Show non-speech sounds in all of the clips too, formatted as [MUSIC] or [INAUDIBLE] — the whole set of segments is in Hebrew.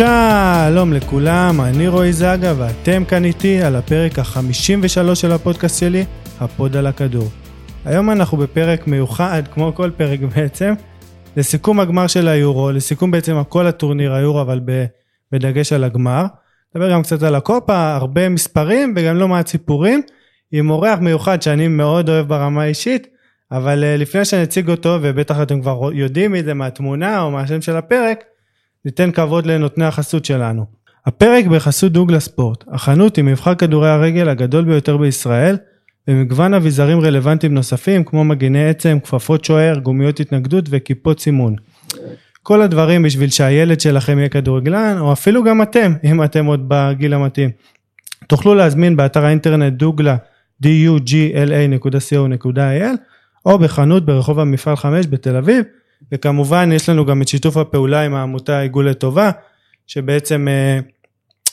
שלום לכולם, אני רועי זגה ואתם כאן איתי על הפרק ה-53 של הפודקאסט שלי, הפוד על הכדור. היום אנחנו בפרק מיוחד, כמו כל פרק בעצם, לסיכום הגמר של היורו, לסיכום בעצם כל הטורניר היורו, אבל בדגש על הגמר. נדבר גם קצת על הקופה, הרבה מספרים וגם לא מעט סיפורים, עם אורח מיוחד שאני מאוד אוהב ברמה האישית, אבל אה, לפני שנציג אותו, ובטח אתם כבר יודעים מזה מהתמונה או מהשם של הפרק, ניתן כבוד לנותני החסות שלנו. הפרק בחסות דוגלה ספורט, החנות עם מבחר כדורי הרגל הגדול ביותר בישראל, ומגוון אביזרים רלוונטיים נוספים כמו מגיני עצם, כפפות שוער, גומיות התנגדות וכיפות סימון. כל הדברים בשביל שהילד שלכם יהיה כדורגלן, או אפילו גם אתם, אם אתם עוד בגיל המתאים. תוכלו להזמין באתר האינטרנט דוגלה, dugla.co.il, או בחנות ברחוב המפעל 5 בתל אביב, וכמובן יש לנו גם את שיתוף הפעולה עם העמותה עיגול לטובה, שבעצם אה,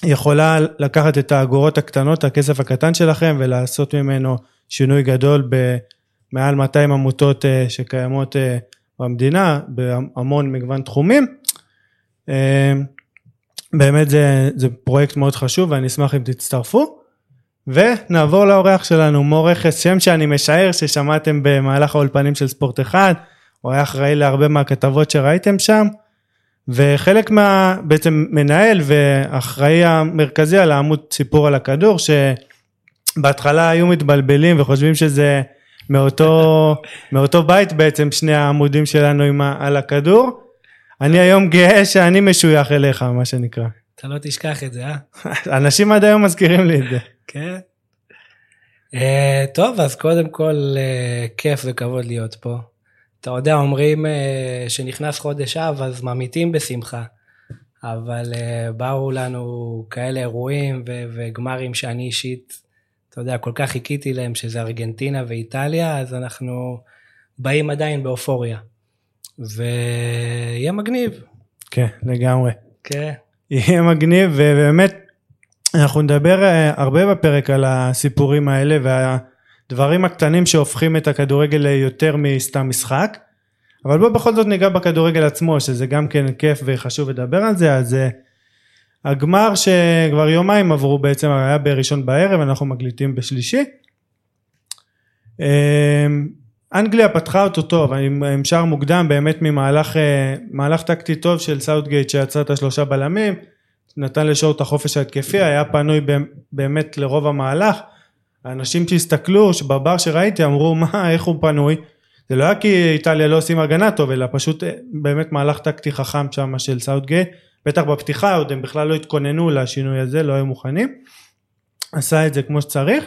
יכולה לקחת את האגורות הקטנות, הכסף הקטן שלכם, ולעשות ממנו שינוי גדול במעל 200 עמותות אה, שקיימות אה, במדינה, בהמון מגוון תחומים. באמת זה, זה פרויקט מאוד חשוב ואני אשמח אם תצטרפו. ונעבור לאורח שלנו, מור רכס, שם שאני משער ששמעתם במהלך האולפנים של ספורט אחד, הוא היה אחראי להרבה מהכתבות שראיתם שם, וחלק מה... בעצם מנהל ואחראי המרכזי על העמוד סיפור על הכדור, שבהתחלה היו מתבלבלים וחושבים שזה מאותו, [LAUGHS] מאותו בית בעצם שני העמודים שלנו עם ה, על הכדור. אני היום גאה שאני משוייך אליך, מה שנקרא. אתה לא תשכח את זה, אה? [LAUGHS] אנשים עד היום מזכירים לי את זה. כן. Uh, טוב, אז קודם כל, uh, כיף וכבוד להיות פה. אתה יודע, אומרים uh, שנכנס חודש אב, אז ממיתים בשמחה. אבל uh, באו לנו כאלה אירועים ו- וגמרים שאני אישית, אתה יודע, כל כך חיכיתי להם, שזה ארגנטינה ואיטליה, אז אנחנו באים עדיין באופוריה. ויהיה מגניב. כן, לגמרי. כן. יהיה מגניב, ובאמת, אנחנו נדבר אה, הרבה בפרק על הסיפורים האלה והדברים הקטנים שהופכים את הכדורגל ליותר מסתם משחק. אבל בוא בכל זאת ניגע בכדורגל עצמו, שזה גם כן כיף וחשוב לדבר על זה, אז אה, הגמר שכבר יומיים עברו בעצם היה בראשון בערב, אנחנו מקליטים בשלישי. אה, אנגליה פתחה אותו טוב, עם, שער מוקדם באמת ממהלך טקטי טוב של סאוטגייט שיצר את השלושה בלמים, נתן לשואו את החופש ההתקפי, היה פנוי באמת לרוב המהלך. האנשים שהסתכלו, בבר שראיתי אמרו מה, איך הוא פנוי? זה לא היה כי איטליה לא עושים הגנה טוב, אלא פשוט אה, באמת מהלך טקטי חכם שם של סאוטגייט. בטח בפתיחה עוד הם בכלל לא התכוננו לשינוי הזה, לא היו מוכנים. עשה את זה כמו שצריך.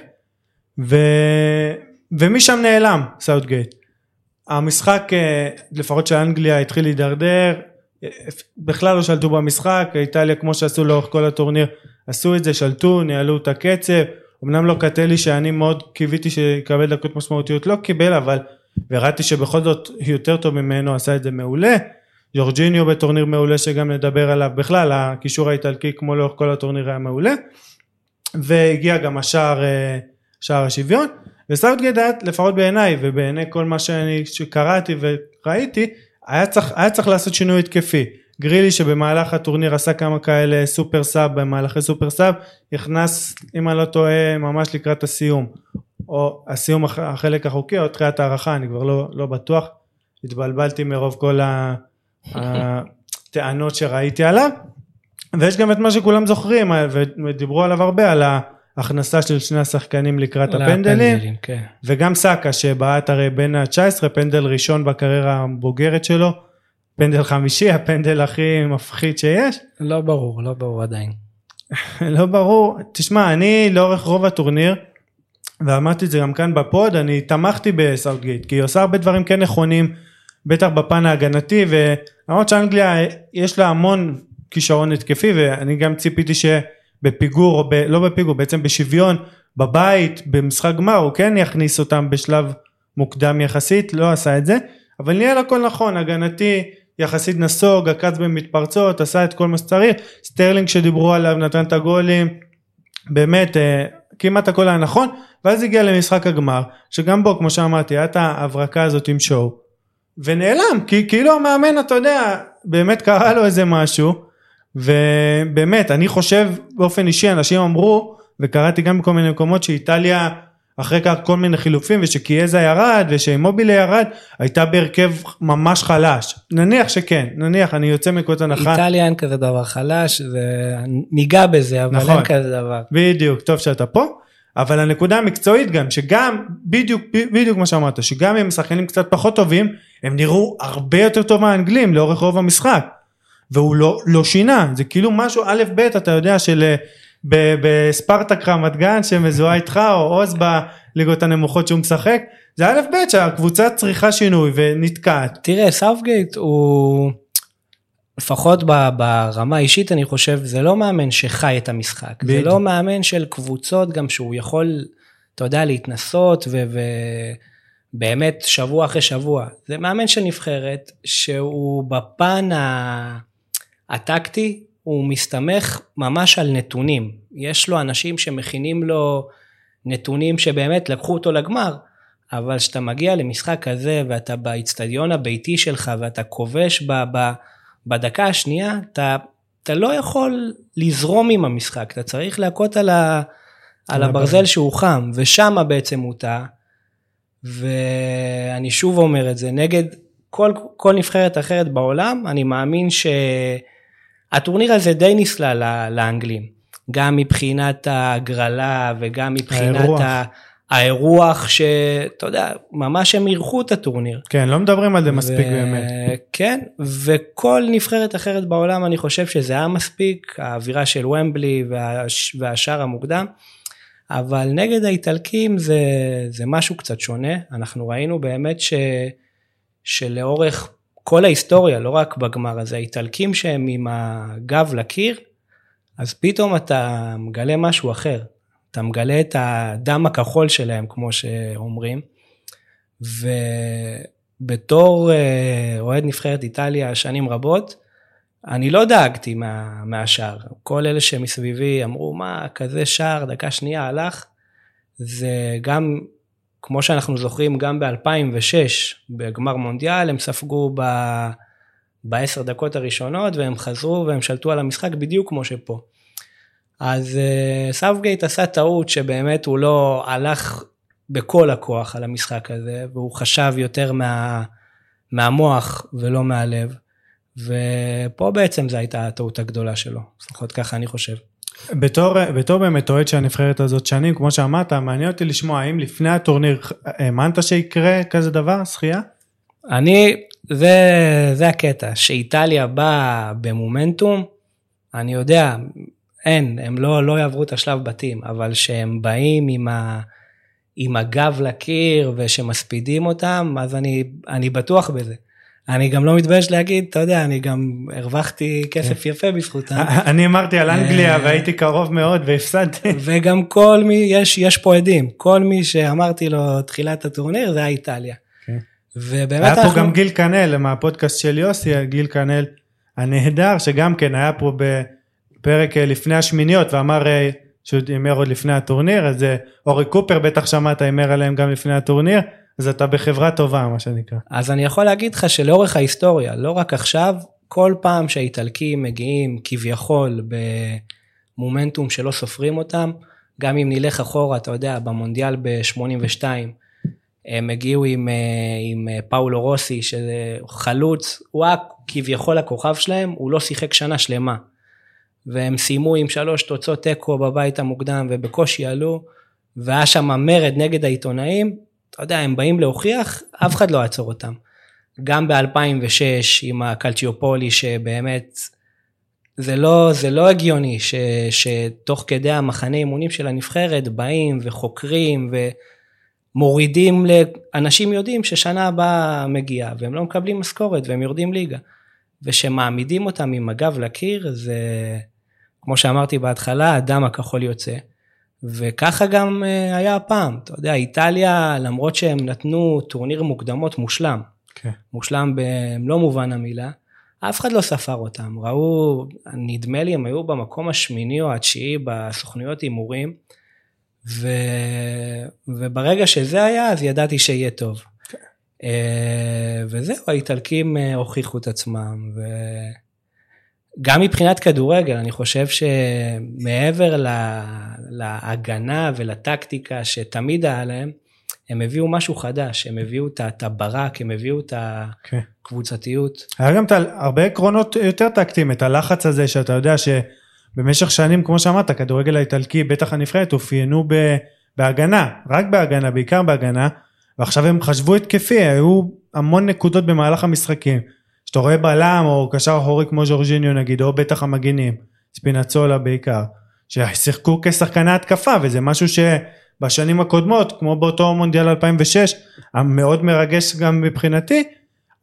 ו... ומשם נעלם סאוטגייט. המשחק, אה, לפחות שאנגליה התחיל להידרדר, בכלל לא שלטו במשחק, איטליה כמו שעשו לאורך כל הטורניר עשו את זה, שלטו, ניהלו את הקצב, אמנם לא קטלי שאני מאוד קיוויתי שיקבל דקות משמעותיות לא קיבל אבל וראיתי שבכל זאת יותר טוב ממנו עשה את זה מעולה, ג'ורג'יניו בטורניר מעולה שגם נדבר עליו בכלל הקישור האיטלקי כמו לאורך כל הטורניר היה מעולה. והגיע גם השער אה, שער השוויון. וסאוטגייט היה לפחות בעיניי ובעיני כל מה שאני שקראתי וראיתי היה צריך, היה צריך לעשות שינוי התקפי. גריליש שבמהלך הטורניר עשה כמה כאלה super sub במהלכי super sub נכנס אם אני לא טועה ממש לקראת הסיום. או הסיום החלק החוקי או תחילת ההארכה אני כבר לא, לא בטוח. התבלבלתי מרוב כל הטענות שראיתי עליו. ויש גם את מה שכולם זוכרים ודיברו עליו הרבה על ההכנסה של שני השחקנים לקראת הפנדלים, הפנדלים כן. וגם סאקה שבעט הרי בן ה-19 פנדל ראשון בקריירה הבוגרת שלו פנדל חמישי הפנדל הכי מפחיד שיש. לא ברור לא ברור עדיין. [LAUGHS] לא ברור תשמע אני לאורך רוב הטורניר ואמרתי את זה גם כאן ב pod אני תמכתי בסאוטגייט כי הוא עושה הרבה דברים כן נכונים בטח בפן ההגנתי ולמרות שאנגליה יש לה המון כישרון התקפי ואני גם ציפיתי ש... בפיגור או ב, לא בפיגור בעצם בשוויון בבית במשחק גמר הוא כן יכניס אותם בשלב מוקדם יחסית לא עשה את זה אבל ניהל הכל נכון הגנתי יחסית נסוג עקץ במתפרצות עשה את כל מה שצריך. סטרלינג שדיברו עליו נתן את הגולים באמת אה, כמעט הכל היה נכון ואז הגיע למשחק הגמר שגם בו כמו שאמרתי היה את ההברקה הזאת עם שואו. ונעלם כי כאילו המאמן אתה יודע באמת קרה לו איזה משהו ובאמת, אני חושב באופן אישי, אנשים אמרו, וקראתי גם בכל מיני מקומות, שאיטליה, אחרי כך כל מיני חילופים, ושקיאזה ירד, ושמובילה ירד, הייתה בהרכב ממש חלש. נניח שכן, נניח, אני יוצא מנקודת הנחה. איטליה אין כזה דבר חלש, זה... ניגע בזה, אבל נכון. אין כזה דבר. בדיוק, טוב שאתה פה. אבל הנקודה המקצועית גם, שגם, בדיוק, בדיוק מה שאמרת, שגם אם שחקנים קצת פחות טובים, הם נראו הרבה יותר טוב מהאנגלים לאורך רוב המשחק. והוא לא, לא שינה, זה כאילו משהו א' ב' אתה יודע של אה, בספרטק רמת גן שמזוהה איתך או עוז בליגות הנמוכות שהוא משחק, זה א' ב' שהקבוצה צריכה שינוי ונתקעת. תראה, סאופגייט הוא, לפחות ברמה האישית אני חושב, זה לא מאמן שחי את המשחק. בדיוק. זה לא מאמן של קבוצות גם שהוא יכול, אתה יודע, להתנסות ובאמת שבוע אחרי שבוע. זה מאמן של נבחרת שהוא בפן הטקטי, הוא מסתמך ממש על נתונים. יש לו אנשים שמכינים לו נתונים שבאמת לקחו אותו לגמר. אבל כשאתה מגיע למשחק כזה ואתה באיצטדיון הביתי שלך ואתה כובש ב, ב, בדקה השנייה, אתה, אתה לא יכול לזרום עם המשחק, אתה צריך להכות על, ה, על הברזל שהוא חם, ושם בעצם הוא טעה. ואני שוב אומר את זה, נגד כל, כל נבחרת אחרת בעולם, אני מאמין שהטורניר הזה די נסלל לאנגלים. גם מבחינת ההגרלה וגם מבחינת האירוח. ה... האירוח שאתה יודע, ממש הם אירחו את הטורניר. כן, לא מדברים על זה מספיק ו- באמת. כן, וכל נבחרת אחרת בעולם אני חושב שזה היה מספיק, האווירה של ומבלי והש, והשאר המוקדם, אבל נגד האיטלקים זה, זה משהו קצת שונה, אנחנו ראינו באמת ש, שלאורך כל ההיסטוריה, לא רק בגמר הזה, האיטלקים שהם עם הגב לקיר, אז פתאום אתה מגלה משהו אחר, אתה מגלה את הדם הכחול שלהם, כמו שאומרים, ובתור אה, אוהד נבחרת איטליה שנים רבות, אני לא דאגתי מה, מהשער. כל אלה שמסביבי אמרו, מה, כזה שער, דקה שנייה הלך. זה גם, כמו שאנחנו זוכרים, גם ב-2006, בגמר מונדיאל, הם ספגו ב... בעשר דקות הראשונות, והם חזרו והם שלטו על המשחק בדיוק כמו שפה. אז uh, סאופגייט עשה טעות שבאמת הוא לא הלך בכל הכוח על המשחק הזה, והוא חשב יותר מה, מהמוח ולא מהלב. ופה בעצם זו הייתה הטעות הגדולה שלו, לפחות ככה אני חושב. בתור, בתור באמת אוהד של הנבחרת הזאת שנים, כמו שאמרת, מעניין אותי לשמוע האם לפני הטורניר האמנת שיקרה כזה דבר, זכייה? אני, זה, זה הקטע, שאיטליה באה במומנטום, אני יודע, אין, הם לא, לא יעברו את השלב בתים, אבל שהם באים עם, ה, עם הגב לקיר ושמספידים אותם, אז אני, אני בטוח בזה. אני גם לא מתבייש להגיד, אתה יודע, אני גם הרווחתי כסף יפה בזכותם. אני אמרתי על אנגליה אה. והייתי קרוב מאוד והפסדתי. [LAUGHS] וגם כל מי, יש, יש פה עדים, כל מי שאמרתי לו תחילת הטורניר זה היה איטליה. כן. ובאמת היה פה אנחנו- גם גיל כנל מהפודקאסט של יוסי, גיל כנל הנהדר, שגם כן היה פה בפרק אה, לפני השמיניות ואמר אה, שהוא הימר עוד לפני הטורניר, אז אה, אורי קופר בטח שמעת הימר עליהם גם לפני הטורניר, אז אתה בחברה טובה מה שנקרא. אז אני יכול להגיד לך שלאורך ההיסטוריה, לא רק עכשיו, כל פעם שהאיטלקים מגיעים כביכול במומנטום שלא סופרים אותם, גם אם נלך אחורה, אתה יודע, במונדיאל ב-82, הם הגיעו עם, אה, עם אה, פאולו רוסי, שזה חלוץ, הוא היה כביכול הכוכב שלהם, הוא לא שיחק שנה שלמה. והם סיימו עם שלוש תוצאות תיקו בבית המוקדם ובקושי עלו, והיה שם מרד נגד העיתונאים, אתה יודע, הם באים להוכיח, אף אחד לא יעצור אותם. גם ב-2006 עם הקלצ'יופולי שבאמת זה לא, זה לא הגיוני ש, שתוך כדי המחנה אימונים של הנבחרת באים וחוקרים ומורידים לאנשים יודעים ששנה הבאה מגיעה והם לא מקבלים משכורת והם יורדים ליגה. ושמעמידים אותם עם הגב לקיר זה כמו שאמרתי בהתחלה הדם הכחול יוצא. וככה גם אה, היה הפעם, אתה יודע, איטליה למרות שהם נתנו טורניר מוקדמות מושלם, כן. מושלם במלוא מובן המילה, אף אחד לא ספר אותם, ראו, נדמה לי הם היו במקום השמיני או התשיעי בסוכנויות הימורים, ו... וברגע שזה היה אז ידעתי שיהיה טוב. אה, וזהו, האיטלקים אה, הוכיחו את עצמם, גם מבחינת כדורגל, אני חושב שמעבר לה, להגנה ולטקטיקה שתמיד היה להם, הם הביאו משהו חדש, הם הביאו את הברק, הם הביאו את הקבוצתיות. Okay. היה גם הרבה עקרונות יותר טקטיים, את הלחץ הזה שאתה יודע שבמשך שנים, כמו שאמרת, הכדורגל האיטלקי, בטח הנבחרת, אופיינו בהגנה, רק בהגנה, בעיקר בהגנה, ועכשיו הם חשבו התקפי, היו המון נקודות במהלך המשחקים. כשאתה רואה בלם או קשר אחורי כמו ז'ורג'יניו נגיד, או בטח המגינים, ספינצולה בעיקר, ששיחקו כשחקני התקפה, וזה משהו שבשנים הקודמות, כמו באותו מונדיאל 2006, המאוד מרגש גם מבחינתי,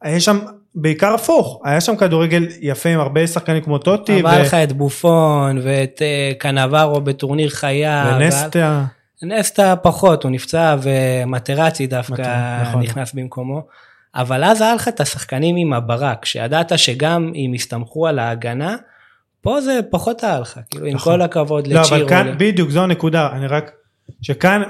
היה שם בעיקר הפוך, היה שם כדורגל יפה עם הרבה שחקנים כמו טוטי. אבל לך ו... את בופון ואת uh, קנברו בטורניר חיה. ונסטה. ועל... נסטה פחות, הוא נפצע ומטרצי דווקא נכון. נכנס במקומו. אבל אז היה לך את השחקנים עם הברק, שידעת שגם אם הסתמכו על ההגנה, פה זה פחות היה לך, כאילו עם נכון. כל הכבוד לצ'ירו. לא, אבל כאן, בדיוק, זו הנקודה, אני רק, שכאן,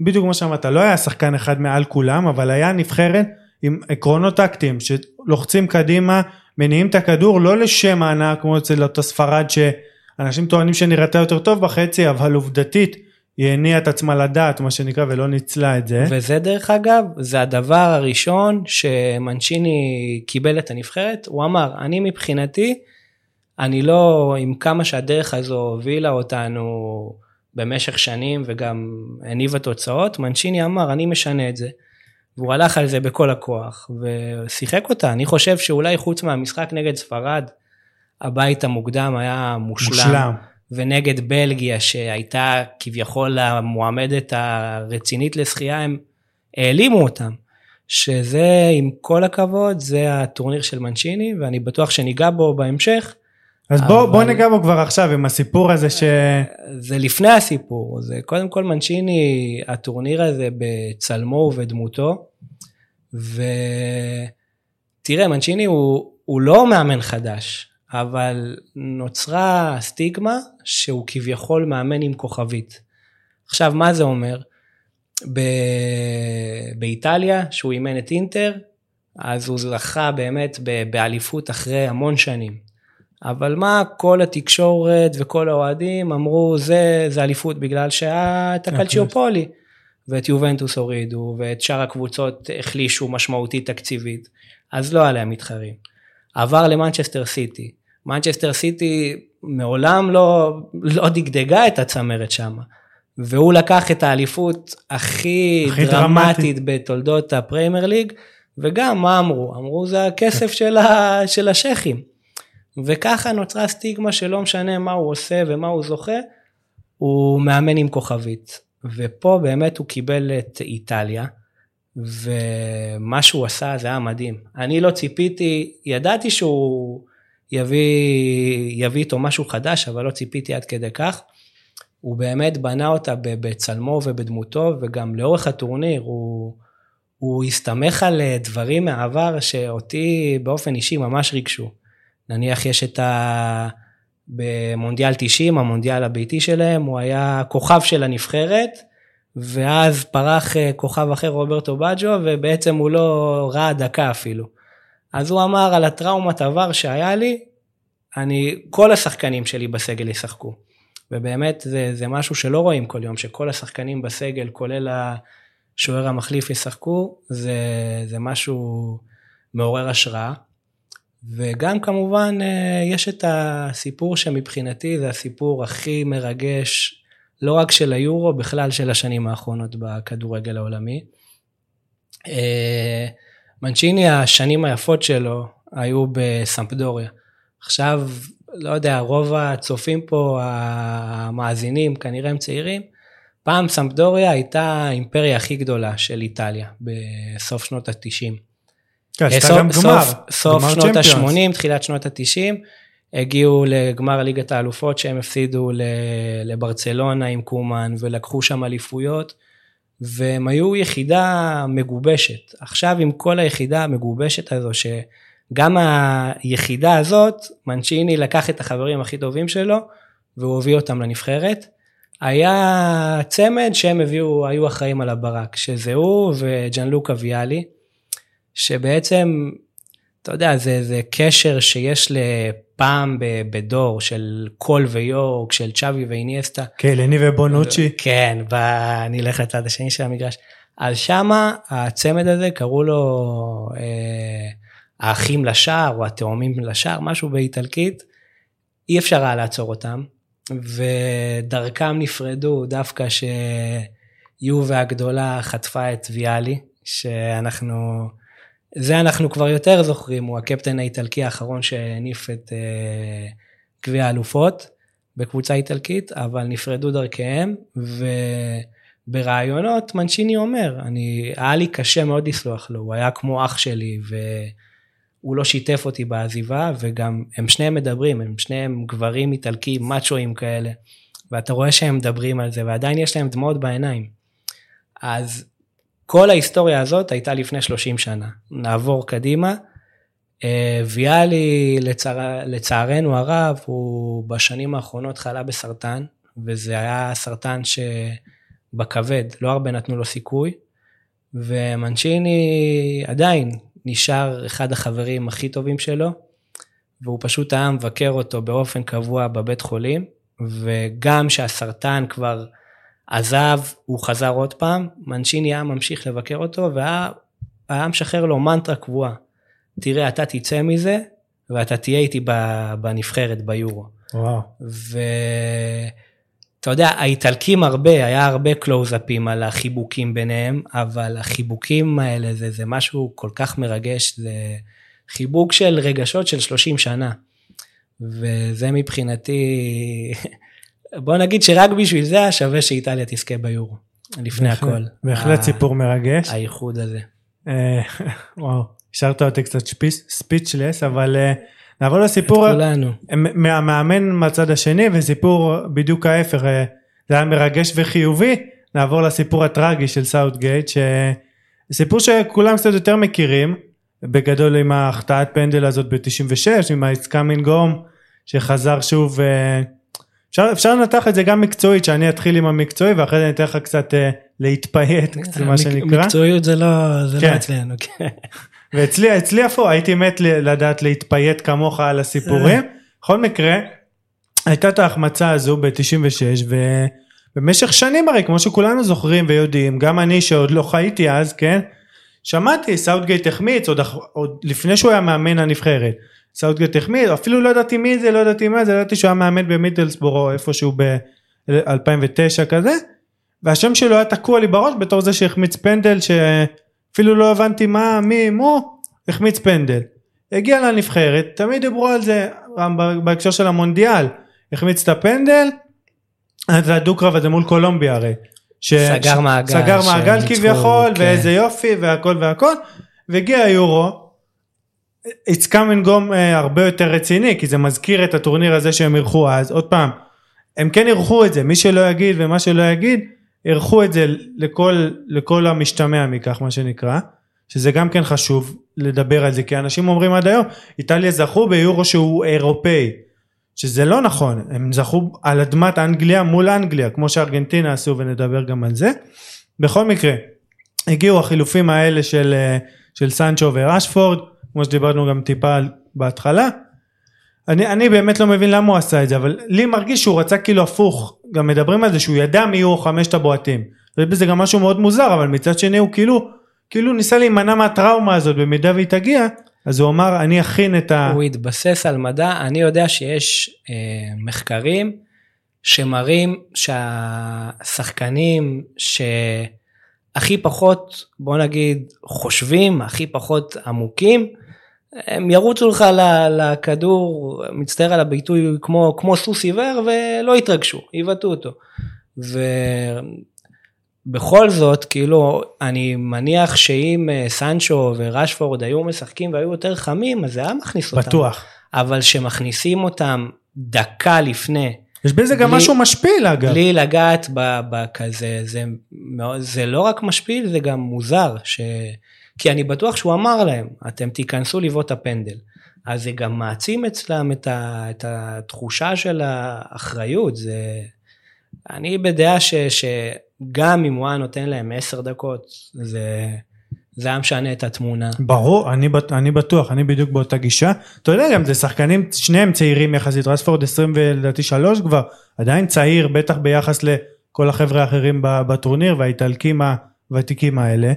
בדיוק כמו שאמרת, לא היה שחקן אחד מעל כולם, אבל היה נבחרת עם עקרונות טקטיים, שלוחצים קדימה, מניעים את הכדור, לא לשם ההנאה כמו אצל אותו ספרד, שאנשים טוענים שנראתה יותר טוב בחצי, אבל עובדתית, היא הניעה את עצמה לדעת מה שנקרא ולא ניצלה את זה. וזה דרך אגב זה הדבר הראשון שמנצ'יני קיבל את הנבחרת הוא אמר אני מבחינתי אני לא עם כמה שהדרך הזו הובילה אותנו במשך שנים וגם הניבה תוצאות מנצ'יני אמר אני משנה את זה. והוא הלך על זה בכל הכוח ושיחק אותה אני חושב שאולי חוץ מהמשחק נגד ספרד הבית המוקדם היה מושלם. מושלם. ונגד בלגיה שהייתה כביכול המועמדת הרצינית לשחייה הם העלימו אותם. שזה עם כל הכבוד זה הטורניר של מנצ'יני ואני בטוח שניגע בו בהמשך. אז בוא, אבל... בוא ניגע בו כבר עכשיו עם הסיפור הזה ש... זה לפני הסיפור, זה קודם כל מנצ'יני, הטורניר הזה בצלמו ובדמותו, ותראה מנצ'יני הוא, הוא לא מאמן חדש, אבל נוצרה סטיגמה שהוא כביכול מאמן עם כוכבית. עכשיו, מה זה אומר? ב... באיטליה, שהוא אימן את אינטר, אז הוא זכה באמת באליפות אחרי המון שנים. אבל מה כל התקשורת וכל האוהדים אמרו זה, זה אליפות בגלל שהיה את הקלצ'יופולי. ואת יובנטוס הורידו ואת שאר הקבוצות החלישו משמעותית תקציבית. אז לא היו לו מתחרים. עבר למנצ'סטר סיטי. מנצ'סטר סיטי מעולם לא, לא דגדגה את הצמרת שם. והוא לקח את האליפות הכי, הכי דרמטית דרמטי. בתולדות הפרמייר ליג, וגם מה אמרו? אמרו זה הכסף של, ה, של השייחים. וככה נוצרה סטיגמה שלא משנה מה הוא עושה ומה הוא זוכה, הוא מאמן עם כוכבית. ופה באמת הוא קיבל את איטליה, ומה שהוא עשה זה היה מדהים. אני לא ציפיתי, ידעתי שהוא יביא, יביא איתו משהו חדש, אבל לא ציפיתי עד כדי כך. הוא באמת בנה אותה בצלמו ובדמותו, וגם לאורך הטורניר הוא, הוא הסתמך על דברים מהעבר שאותי באופן אישי ממש ריגשו. נניח יש את ה... במונדיאל 90, המונדיאל הביתי שלהם, הוא היה כוכב של הנבחרת, ואז פרח אה, כוכב אחר רוברטו בג'ו, ובעצם הוא לא ראה דקה אפילו. אז הוא אמר על הטראומת עבר שהיה לי, אני, כל השחקנים שלי בסגל ישחקו. ובאמת זה, זה משהו שלא רואים כל יום, שכל השחקנים בסגל, כולל השוער המחליף ישחקו, זה, זה משהו מעורר השראה. וגם כמובן אה, יש את הסיפור שמבחינתי זה הסיפור הכי מרגש, לא רק של היורו, בכלל של השנים האחרונות בכדורגל העולמי. אה, מנצ'יני, השנים היפות שלו היו בסמפדוריה. עכשיו, לא יודע, רוב הצופים פה, המאזינים, כנראה הם צעירים. פעם סמפדוריה הייתה האימפריה הכי גדולה של איטליה, בסוף שנות ה-90. כן, סוף, גמר, סוף, סוף שנות ה-80, תחילת שנות ה-90, הגיעו לגמר ליגת האלופות שהם הפסידו לברצלונה עם קומן ולקחו שם אליפויות. והם היו יחידה מגובשת. עכשיו עם כל היחידה המגובשת הזו, שגם היחידה הזאת, מנצ'יני לקח את החברים הכי טובים שלו, והוא הביא אותם לנבחרת. היה צמד שהם הביאו, היו אחראים על הברק, שזה הוא וג'אן לוקה ויאלי, שבעצם אתה יודע, זה, זה קשר שיש לפעם בדור של קול ויורק, של צ'אבי ואיניאסטה. קלני ובונוצ'י. כן, אני אלך לצד השני של המגרש. אז שמה הצמד הזה קראו לו אה, האחים לשער או התאומים לשער, משהו באיטלקית. אי אפשר היה לעצור אותם, ודרכם נפרדו דווקא שיובה הגדולה חטפה את ויאלי, שאנחנו, זה אנחנו כבר יותר זוכרים, הוא הקפטן האיטלקי האחרון שהניף את אה, גביע האלופות בקבוצה איטלקית, אבל נפרדו דרכיהם, וברעיונות מנשיני אומר, אני, היה לי קשה מאוד לסלוח לו, הוא היה כמו אח שלי, ו... הוא לא שיתף אותי בעזיבה, וגם הם שניהם מדברים, הם שניהם גברים איטלקים, מאצ'ואים כאלה, ואתה רואה שהם מדברים על זה, ועדיין יש להם דמעות בעיניים. אז כל ההיסטוריה הזאת הייתה לפני 30 שנה. נעבור קדימה. אה, ויאלי, לצער, לצערנו הרב, הוא בשנים האחרונות חלה בסרטן, וזה היה סרטן שבכבד, לא הרבה נתנו לו סיכוי. ומנצ'יני עדיין נשאר אחד החברים הכי טובים שלו, והוא פשוט היה מבקר אותו באופן קבוע בבית חולים, וגם שהסרטן כבר עזב, הוא חזר עוד פעם, מנשיני היה ממשיך לבקר אותו, והיה משחרר לו מנטרה קבועה. תראה, אתה תצא מזה, ואתה תהיה איתי בנבחרת ביורו. וואו. אתה יודע, האיטלקים הרבה, היה הרבה קלוזאפים על החיבוקים ביניהם, אבל החיבוקים האלה זה, זה משהו כל כך מרגש, זה חיבוק של רגשות של 30 שנה. וזה מבחינתי, בוא נגיד שרק בשביל זה היה שווה שאיטליה תזכה ביורו, לפני בהחלט, הכל. בהחלט סיפור מרגש. האיחוד הזה. אה, [LAUGHS] וואו, השארת אותי קצת ספיצ'לס, אבל... אה, נעבור לסיפור מהמאמן מהצד השני וסיפור בדיוק ההפך אה, זה היה מרגש וחיובי נעבור לסיפור הטרגי של סאוטגייט סיפור שכולם קצת יותר מכירים בגדול עם ההחטאת פנדל הזאת ב-96 עם ה It's Coming Home שחזר שוב אפשר, אפשר לנתח את זה גם מקצועית שאני אתחיל עם המקצועי ואחרי זה אני אתן לך קצת uh, להתפייט קצת מה שנקרא. מקצועיות זה לא, זה לא כן. לא אצלנו. כן. ואצלי אצלי איפה הייתי מת לדעת להתפייט כמוך על הסיפורים. בכל מקרה הייתה את ההחמצה הזו ב-96 ובמשך שנים הרי כמו שכולנו זוכרים ויודעים גם אני שעוד לא חייתי אז כן שמעתי סאוטגייט החמיץ עוד, עוד לפני שהוא היה מאמן הנבחרת סאוטגייט החמיץ אפילו לא ידעתי מי זה לא ידעתי מה זה ידעתי שהוא היה מאמן במידלסבורו איפשהו ב-2009 כזה והשם שלו היה תקוע לי בראש בתור זה שהחמיץ פנדל ש... אפילו לא הבנתי מה, מי, מו, החמיץ פנדל. הגיע לנבחרת, תמיד דיברו על זה בהקשר של המונדיאל, החמיץ את הפנדל, את הדו-קרב הזה מול קולומביה הרי. ש... סגר מעגל. סגר מעגל כביכול, כן. ואיזה יופי והכל והכל, והגיע היורו, it's coming gone uh, הרבה יותר רציני, כי זה מזכיר את הטורניר הזה שהם אירחו אז, עוד פעם, הם כן אירחו את זה, מי שלא יגיד ומה שלא יגיד, אירחו את זה לכל, לכל המשתמע מכך מה שנקרא, שזה גם כן חשוב לדבר על זה, כי אנשים אומרים עד היום, איטליה זכו ביורו שהוא אירופאי, שזה לא נכון, הם זכו על אדמת אנגליה מול אנגליה, כמו שארגנטינה עשו ונדבר גם על זה. בכל מקרה, הגיעו החילופים האלה של, של סנצ'ו וראשפורד, כמו שדיברנו גם טיפה בהתחלה, אני, אני באמת לא מבין למה הוא עשה את זה, אבל לי מרגיש שהוא רצה כאילו הפוך, גם מדברים על זה שהוא ידע מי יהיו חמשת הבועטים. בזה גם משהו מאוד מוזר, אבל מצד שני הוא כאילו, כאילו ניסה להימנע מהטראומה הזאת במידה והיא תגיע, אז הוא אמר אני אכין את ה... הוא התבסס על מדע, אני יודע שיש אה, מחקרים שמראים שהשחקנים שהכי פחות, בוא נגיד, חושבים, הכי פחות עמוקים, הם ירוצו לך לכדור, מצטער על הביטוי, כמו, כמו סוס עיוור ולא יתרגשו, יבטאו אותו. ובכל זאת, כאילו, אני מניח שאם אה, סנצ'ו וראשפורד היו משחקים והיו יותר חמים, אז זה היה מכניס אותם. בטוח. אבל שמכניסים אותם דקה לפני, יש בזה גם בלי, משהו משפיל אגב. בלי לגעת בכזה, זה, זה לא רק משפיל, זה גם מוזר. ש... כי אני בטוח שהוא אמר להם, אתם תיכנסו לבעוט הפנדל. אז זה גם מעצים אצלם את, ה, את התחושה של האחריות. זה... אני בדעה ש, שגם אם הוא היה נותן להם עשר דקות, זה, זה היה משנה את התמונה. ברור, אני, אני בטוח, אני בדיוק באותה גישה. אתה יודע גם, זה שחקנים, שניהם צעירים יחסית, רספורד 20 ולדעתי 3 כבר, עדיין צעיר, בטח ביחס לכל החבר'ה האחרים בטורניר, והאיטלקים הוותיקים האלה.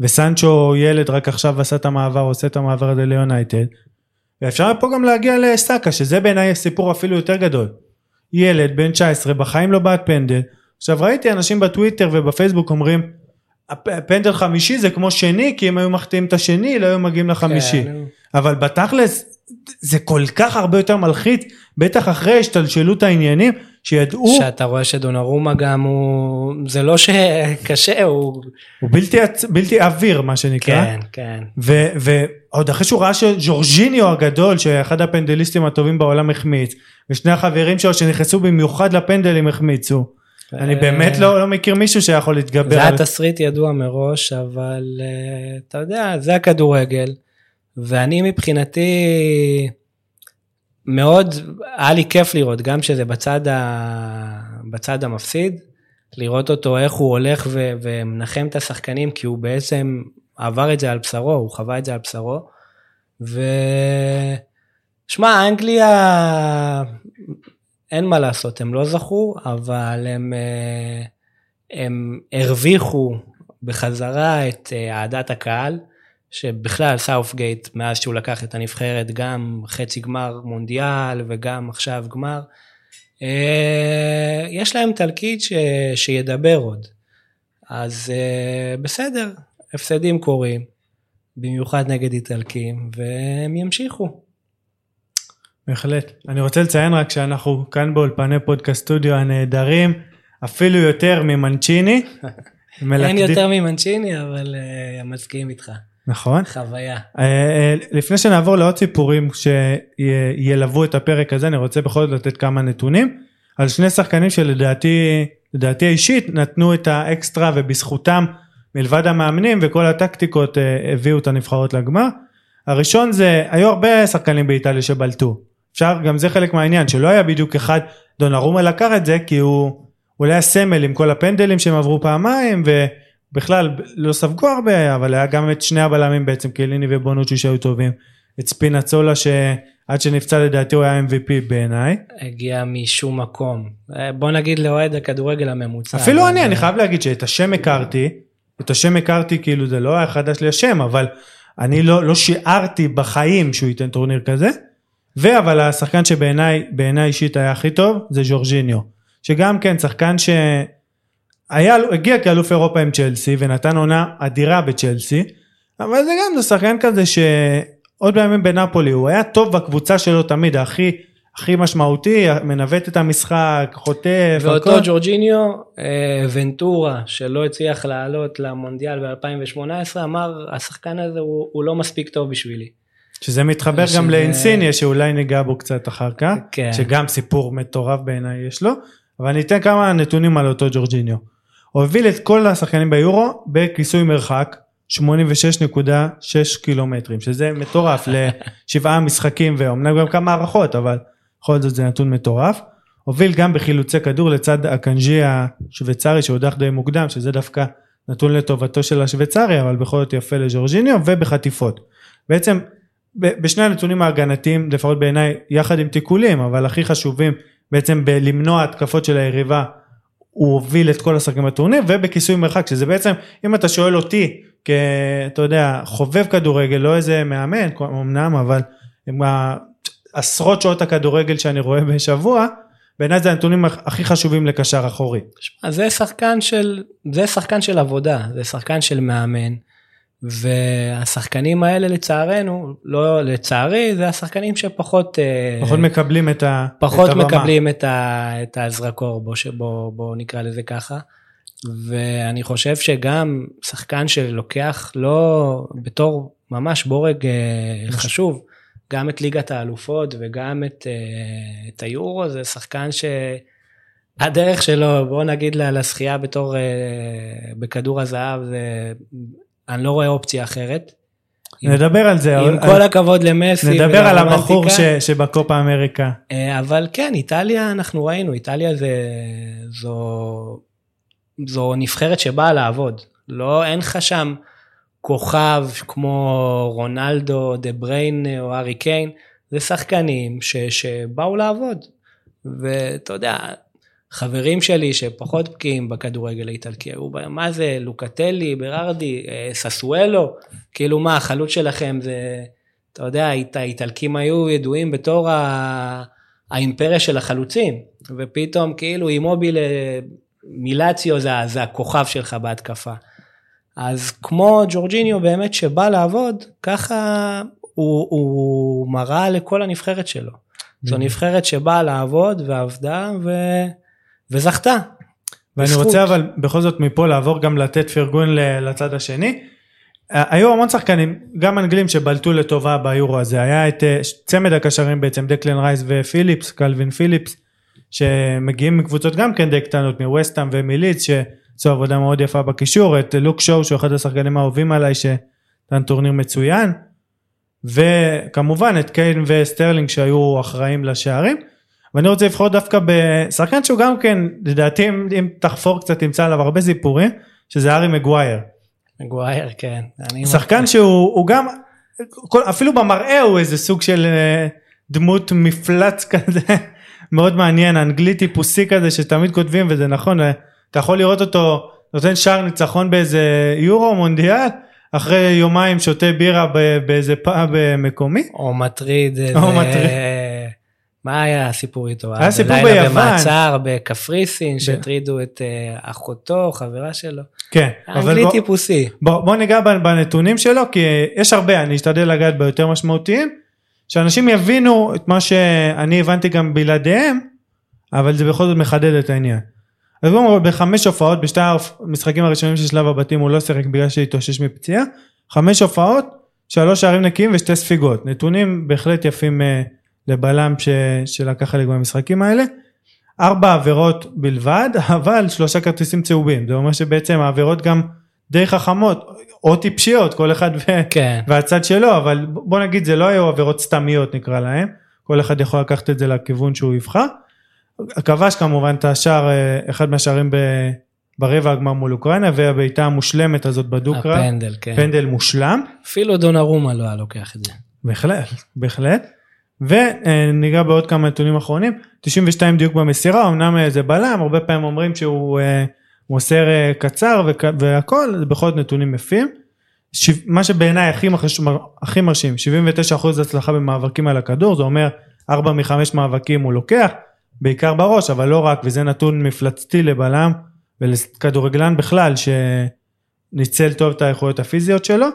וסנצ'ו ילד רק עכשיו עשה את המעבר, עושה את המעבר הזה ליונייטד. ואפשר פה גם להגיע לסאקה, שזה בעיניי סיפור אפילו יותר גדול. ילד בן 19, בחיים לא בעט פנדל. עכשיו ראיתי אנשים בטוויטר ובפייסבוק אומרים, "הפ- פנדל חמישי זה כמו שני, כי אם היו מחטיאים את השני, לא היו מגיעים לחמישי. כן. אבל בתכלס, זה כל כך הרבה יותר מלחיץ, בטח אחרי השתלשלות העניינים, שידעו, שאתה רואה שדונרומה גם הוא, זה לא שקשה, הוא... הוא בלתי, עצ- בלתי עביר מה שנקרא. כן, כן. ו- ועוד אחרי שהוא ראה שז'ורג'יניו הגדול שאחד הפנדליסטים הטובים בעולם החמיץ ושני החברים שלו שנכנסו במיוחד לפנדלים החמיצו. אני אה, באמת לא, לא מכיר מישהו שיכול להתגבר זה על... היה תסריט ידוע מראש, אבל אה, אתה יודע, זה הכדורגל, ואני מבחינתי מאוד, היה לי כיף לראות, גם שזה בצד, ה... בצד המפסיד, לראות אותו איך הוא הולך ו... ומנחם את השחקנים, כי הוא בעצם עבר את זה על בשרו, הוא חווה את זה על בשרו. ו... שמע, אנגליה, אין מה לעשות, הם לא זכו, אבל הם, אה, הם הרוויחו בחזרה את אה, אהדת הקהל, שבכלל סאופגייט, מאז שהוא לקח את הנבחרת, גם חצי גמר מונדיאל וגם עכשיו גמר, אה, יש להם תלקיט ש, שידבר עוד. אז אה, בסדר, הפסדים קורים, במיוחד נגד איטלקים, והם ימשיכו. בהחלט. אני רוצה לציין רק שאנחנו כאן באולפני פודקאסט סטודיו הנהדרים, אפילו יותר ממנצ'יני. [LAUGHS] אין מלכדים- יותר ממנצ'יני, אבל אה, מסכים איתך. נכון. חוויה. אה, אה, לפני שנעבור לעוד סיפורים שילוו את הפרק הזה אני רוצה בכל זאת לתת כמה נתונים על שני שחקנים שלדעתי לדעתי האישית נתנו את האקסטרה ובזכותם מלבד המאמנים וכל הטקטיקות אה, הביאו את הנבחרות לגמר. הראשון זה היו הרבה שחקנים באיטליה שבלטו אפשר גם זה חלק מהעניין שלא היה בדיוק אחד דונרומה לקח את זה כי הוא אולי הסמל עם כל הפנדלים שהם עברו פעמיים ובכלל לא ספגו הרבה אבל היה גם את שני הבלמים בעצם קליני ובונוצ'י שהיו טובים את ספינצולה שעד שנפצע לדעתי הוא היה MVP בעיניי הגיע משום מקום. אה, בוא נגיד לאוהד הכדורגל הממוצע. אפילו אני אני חייב להגיד שאת השם הכרתי את השם הכרתי כאילו זה לא היה חדש לי השם אבל אני לא לא שיערתי בחיים שהוא ייתן טורניר כזה ואבל השחקן שבעיניי בעיניי אישית היה הכי טוב זה ז'ורג'יניו שגם כן שחקן שהיה הגיע כאלוף אירופה עם צ'לסי ונתן עונה אדירה בצ'לסי אבל זה גם זה שחקן כזה שעוד בימים בנפולי הוא היה טוב בקבוצה שלו תמיד הכי הכי משמעותי מנווט את המשחק חוטף ואותו הכל. ג'ורג'יניו, אה, ונטורה, שלא הצליח לעלות למונדיאל ב-2018, אמר, השחקן הזה הוא, הוא לא מספיק טוב בשבילי. שזה מתחבר שזה- גם לאינסיניה שאולי ניגע בו קצת אחר כך, כן. שגם סיפור מטורף בעיניי יש לו, אבל אני אתן כמה נתונים על אותו ג'ורג'יניו. הוביל את כל השחקנים ביורו בכיסוי מרחק 86.6 קילומטרים, שזה מטורף [LAUGHS] לשבעה משחקים ואומנם גם כמה הערכות, אבל בכל זאת זה נתון מטורף. הוביל גם בחילוצי כדור לצד הקנג'י השוויצרי שהודח די מוקדם, שזה דווקא נתון לטובתו של השוויצרי, אבל בכל זאת יפה לג'ורג'יניו, ובחטיפות. בעצם בשני הנתונים ההגנתיים, לפחות בעיניי, יחד עם תיקולים, אבל הכי חשובים, בעצם בלמנוע התקפות של היריבה, הוא הוביל את כל השחקנים בטורניר, ובכיסוי מרחק, שזה בעצם, אם אתה שואל אותי, כאתה יודע, חובב כדורגל, לא איזה מאמן, אמנם, אבל עם עשרות שעות הכדורגל שאני רואה בשבוע, בעיניי זה הנתונים הכי חשובים לקשר אחורי. זה שחקן של, זה שחקן של עבודה, זה שחקן של מאמן, והשחקנים האלה לצערנו, לא לצערי, זה השחקנים שפחות, אה, פחות מקבלים את ה- פחות את הבמה. מקבלים את, ה, את הזרקור, בוא, שבוא, בוא נקרא לזה ככה. ואני חושב שגם שחקן שלוקח לא בתור ממש בורג אה, חשוב, גם את ליגת האלופות וגם את, אה, את היורו, זה שחקן שהדרך שלו, בוא נגיד לה, לזכייה בתור, בכדור הזהב, זה, אני לא רואה אופציה אחרת. עם- נדבר על זה, עם על- כל הכבוד למסי נדבר על הבחור. ש- שבקופה אמריקה. אה, אבל כן, איטליה, אנחנו ראינו, איטליה זה, זו, זו נבחרת שבאה לעבוד. לא, אין לך שם כוכב כמו רונלדו, דה בריין או ארי קיין, זה שחקנים ש, שבאו לעבוד. ואתה יודע, חברים שלי שפחות בקיאים בכדורגל האיטלקי, היו בהם, מה זה, לוקטלי, ברארדי, אה, ססואלו, כאילו מה, החלוץ שלכם זה, אתה יודע, האיטלקים היו ידועים בתור ה... האימפריה של החלוצים, ופתאום כאילו אימוביל מילציו זה, זה הכוכב שלך בהתקפה. אז כמו ג'ורג'יניו באמת שבא לעבוד, ככה הוא, הוא מראה לכל הנבחרת שלו. זו נבחרת שבאה לעבוד ועבדה ו... וזכתה. ואני בזכות. רוצה אבל בכל זאת מפה לעבור גם לתת פרגון לצד השני. היו המון שחקנים, גם אנגלים שבלטו לטובה ביורו הזה, היה את אה, צמד הקשרים בעצם, דקלן רייס ופיליפס, קלווין פיליפס, שמגיעים מקבוצות גם כן די קטנות, מווסטהאם ומלידס, שעשו עבודה מאוד יפה בקישור, את לוק שואו שהוא אחד השחקנים האהובים עליי, שנתן טורניר מצוין, וכמובן את קיין וסטרלינג שהיו אחראים לשערים. ואני רוצה לבחור דווקא בשחקן שהוא גם כן, לדעתי אם, אם תחפור קצת תמצא עליו הרבה סיפורים, שזה הארי מגווייר. מגווייר, כן. שחקן שהוא גם, אפילו במראה הוא איזה סוג של אה, דמות מפלץ כזה, [LAUGHS] מאוד מעניין, אנגלי טיפוסי כזה שתמיד כותבים וזה נכון, אתה יכול לראות אותו נותן שער ניצחון באיזה יורו מונדיאל. אחרי יומיים שותה בירה באיזה פאב אה, מקומי. או מטריד. או מטריד. מה היה הסיפור איתו? היה סיפור ביוון. לילה במעצר בקפריסין, שהטרידו את אה, אחותו, חברה שלו. כן. אנגלי בוא, טיפוסי. בוא, בוא ניגע בנתונים שלו, כי יש הרבה, אני אשתדל לגעת ביותר משמעותיים, שאנשים יבינו את מה שאני הבנתי גם בלעדיהם, אבל זה בכל זאת מחדד את העניין. אז בואו בחמש הופעות, בשתי המשחקים הראשונים של שלב הבתים הוא לא שיחק בגלל שהתאושש מפציעה, חמש הופעות, שלוש שערים נקיים ושתי ספיגות. נתונים בהחלט יפים אה, לבלם ש, שלקח חלק במשחקים האלה. ארבע עבירות בלבד, [LAUGHS] אבל שלושה כרטיסים צהובים. זה אומר שבעצם העבירות גם די חכמות, או טיפשיות, כל אחד ו... כן. והצד שלו, אבל בוא נגיד זה לא היו עבירות סתמיות נקרא להם, כל אחד יכול לקחת את זה לכיוון שהוא יבחר. כבש כמובן את השער, אה, אחד מהשערים ב... ברבע הגמר מול אוקראינה והבעיטה המושלמת הזאת בדוקרה. הפנדל, כן. פנדל מושלם. אפילו דונרומה לא היה לוקח את זה. בהחלט, בהחלט. וניגע בעוד כמה נתונים אחרונים, 92 דיוק במסירה, אמנם אה, זה בלם, הרבה פעמים אומרים שהוא אה, מוסר אה, קצר והכל, זה בכל זאת נתונים יפים. מה שבעיניי הכי, הכי מרשים, 79% הצלחה במאבקים על הכדור, זה אומר 4 מ-5 מאבקים הוא לוקח, בעיקר בראש, אבל לא רק, וזה נתון מפלצתי לבלם ולכדורגלן בכלל, שניצל טוב את היכולות הפיזיות שלו.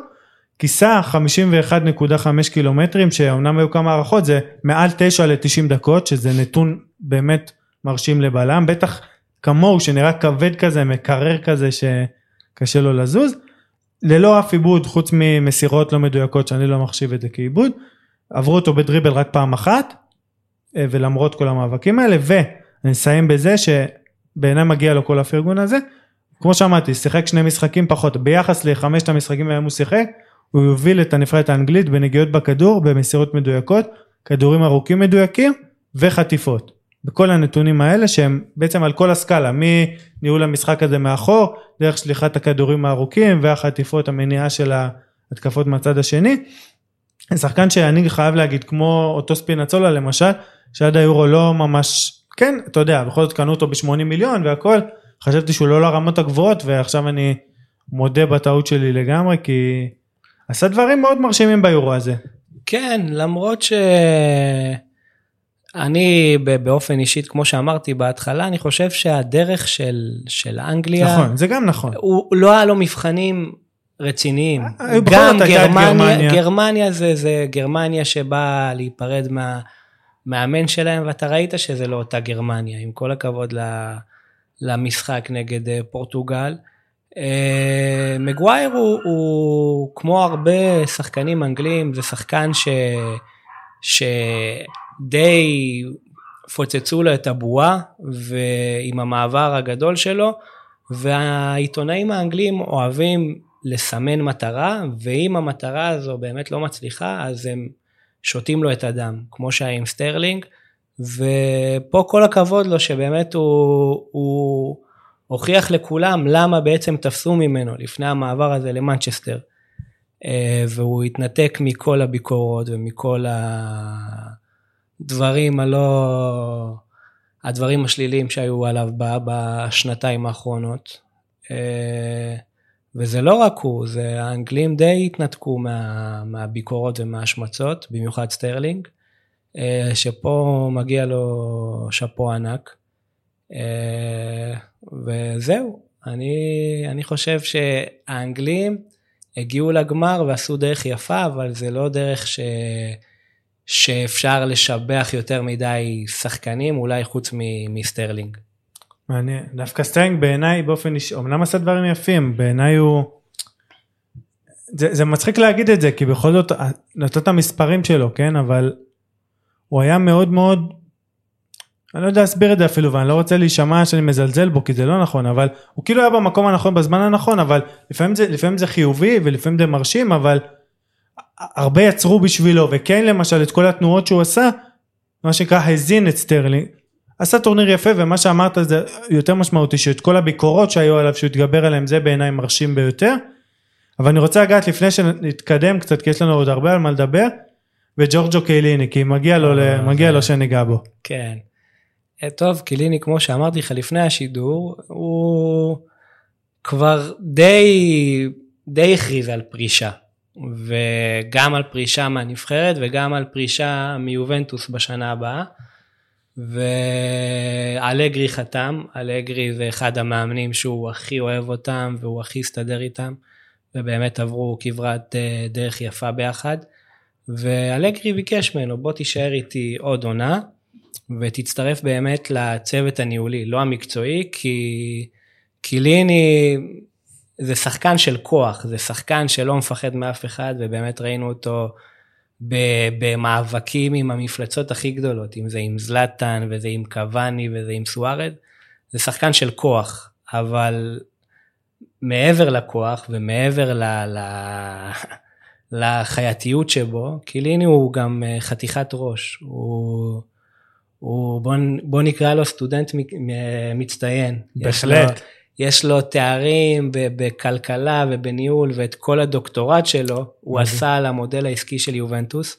כיסה 51.5 קילומטרים שאומנם היו כמה הערכות זה מעל 9 ל-90 דקות שזה נתון באמת מרשים לבלם. בטח כמוהו שנראה כבד כזה מקרר כזה שקשה לו לזוז. ללא אף עיבוד חוץ ממסירות לא מדויקות שאני לא מחשיב את זה כעיבוד. עברו אותו בדריבל רק פעם אחת אה, ולמרות כל המאבקים האלה ואני אסיים בזה שבעיניי מגיע לו כל הפרגון הזה. כמו שאמרתי שיחק שני משחקים פחות. ביחס לחמשת המשחקים בהם הוא שיחק הוא יוביל את הנבחרת האנגלית בנגיעות בכדור, במסירות מדויקות, כדורים ארוכים מדויקים וחטיפות. בכל הנתונים האלה שהם בעצם על כל הסקאלה, מניהול המשחק הזה מאחור, דרך שליחת הכדורים הארוכים והחטיפות, המניעה של ההתקפות מהצד השני. שחקן שאני חייב להגיד, כמו אותו ספינצולה למשל, שעד היורו לא ממש, כן, אתה יודע, בכל זאת קנו אותו ב-80 מיליון והכל, חשבתי שהוא לא לרמות הגבוהות ועכשיו אני מודה בטעות שלי לגמרי, כי עשה דברים מאוד מרשימים ביורו הזה. כן, למרות שאני באופן אישית, כמו שאמרתי בהתחלה, אני חושב שהדרך של, של אנגליה... נכון, זה גם נכון. הוא לא היה לו מבחנים רציניים. אה, גם גרמניה, גרמניה, גרמניה זה, זה גרמניה שבאה להיפרד מהמאמן שלהם, ואתה ראית שזה לא אותה גרמניה, עם כל הכבוד למשחק נגד אה, פורטוגל. אה, מגווייר הוא, הוא כמו הרבה שחקנים אנגלים, זה שחקן ש, שדי פוצצו לו את הבועה ועם המעבר הגדול שלו, והעיתונאים האנגלים אוהבים לסמן מטרה, ואם המטרה הזו באמת לא מצליחה, אז הם שותים לו את הדם, כמו שהיה עם סטרלינג, ופה כל הכבוד לו שבאמת הוא, הוא הוכיח לכולם למה בעצם תפסו ממנו לפני המעבר הזה למנצ'סטר והוא התנתק מכל הביקורות ומכל הדברים הלא... הדברים השליליים שהיו עליו בשנתיים האחרונות. וזה לא רק הוא, זה האנגלים די התנתקו מה, מהביקורות ומההשמצות, במיוחד סטרלינג, שפה מגיע לו שאפו ענק. וזהו, אני, אני חושב שהאנגלים הגיעו לגמר ועשו דרך יפה, אבל זה לא דרך ש... שאפשר לשבח יותר מדי שחקנים, אולי חוץ מסטרלינג. מעניין, דווקא סטרלינג בעיניי באופן אישי, אמנם עשה דברים יפים, בעיניי הוא... זה, זה מצחיק להגיד את זה, כי בכל זאת נתת מספרים שלו, כן? אבל הוא היה מאוד מאוד אני לא יודע להסביר את זה אפילו ואני לא רוצה להישמע שאני מזלזל בו כי זה לא נכון אבל הוא כאילו היה במקום הנכון בזמן הנכון אבל לפעמים זה לפעמים זה חיובי ולפעמים זה מרשים אבל הרבה יצרו בשבילו וקיין למשל את כל התנועות שהוא עשה מה שנקרא הזין את סטרלינג עשה טורניר יפה ומה שאמרת זה יותר משמעותי שאת כל הביקורות שהיו עליו שהוא התגבר עליהם זה בעיניי מרשים ביותר אבל אני רוצה לגעת לפני שנתקדם קצת כי יש לנו עוד הרבה על מה לדבר וג'ורג'ו קייליני כי מגיע לו, אה, מגיע לו שניגע בו. כן. אה, טוב, קיליני, כמו שאמרתי לך לפני השידור, הוא כבר די, די הכריז על פרישה. וגם על פרישה מהנבחרת וגם על פרישה מיובנטוס בשנה הבאה. ואלגרי חתם, אלגרי זה אחד המאמנים שהוא הכי אוהב אותם והוא הכי הסתדר איתם, ובאמת עברו כברת אה, דרך יפה ביחד. ואלגרי ביקש ממנו, בוא תישאר איתי עוד עונה. ותצטרף באמת לצוות הניהולי, לא המקצועי, כי קיליני זה שחקן של כוח, זה שחקן שלא מפחד מאף אחד, ובאמת ראינו אותו במאבקים עם המפלצות הכי גדולות, אם זה עם זלאטן, וזה עם קוואני, וזה עם סוארד, זה שחקן של כוח, אבל מעבר לכוח ומעבר ל... ל... [LAUGHS] לחייתיות שבו, קיליני הוא גם אה, חתיכת ראש, הוא הוא, בוא, בוא נקרא לו סטודנט מצטיין. בהחלט. יש לו, יש לו תארים בכלכלה ובניהול ואת כל הדוקטורט שלו, הוא עשה על המודל העסקי של יובנטוס.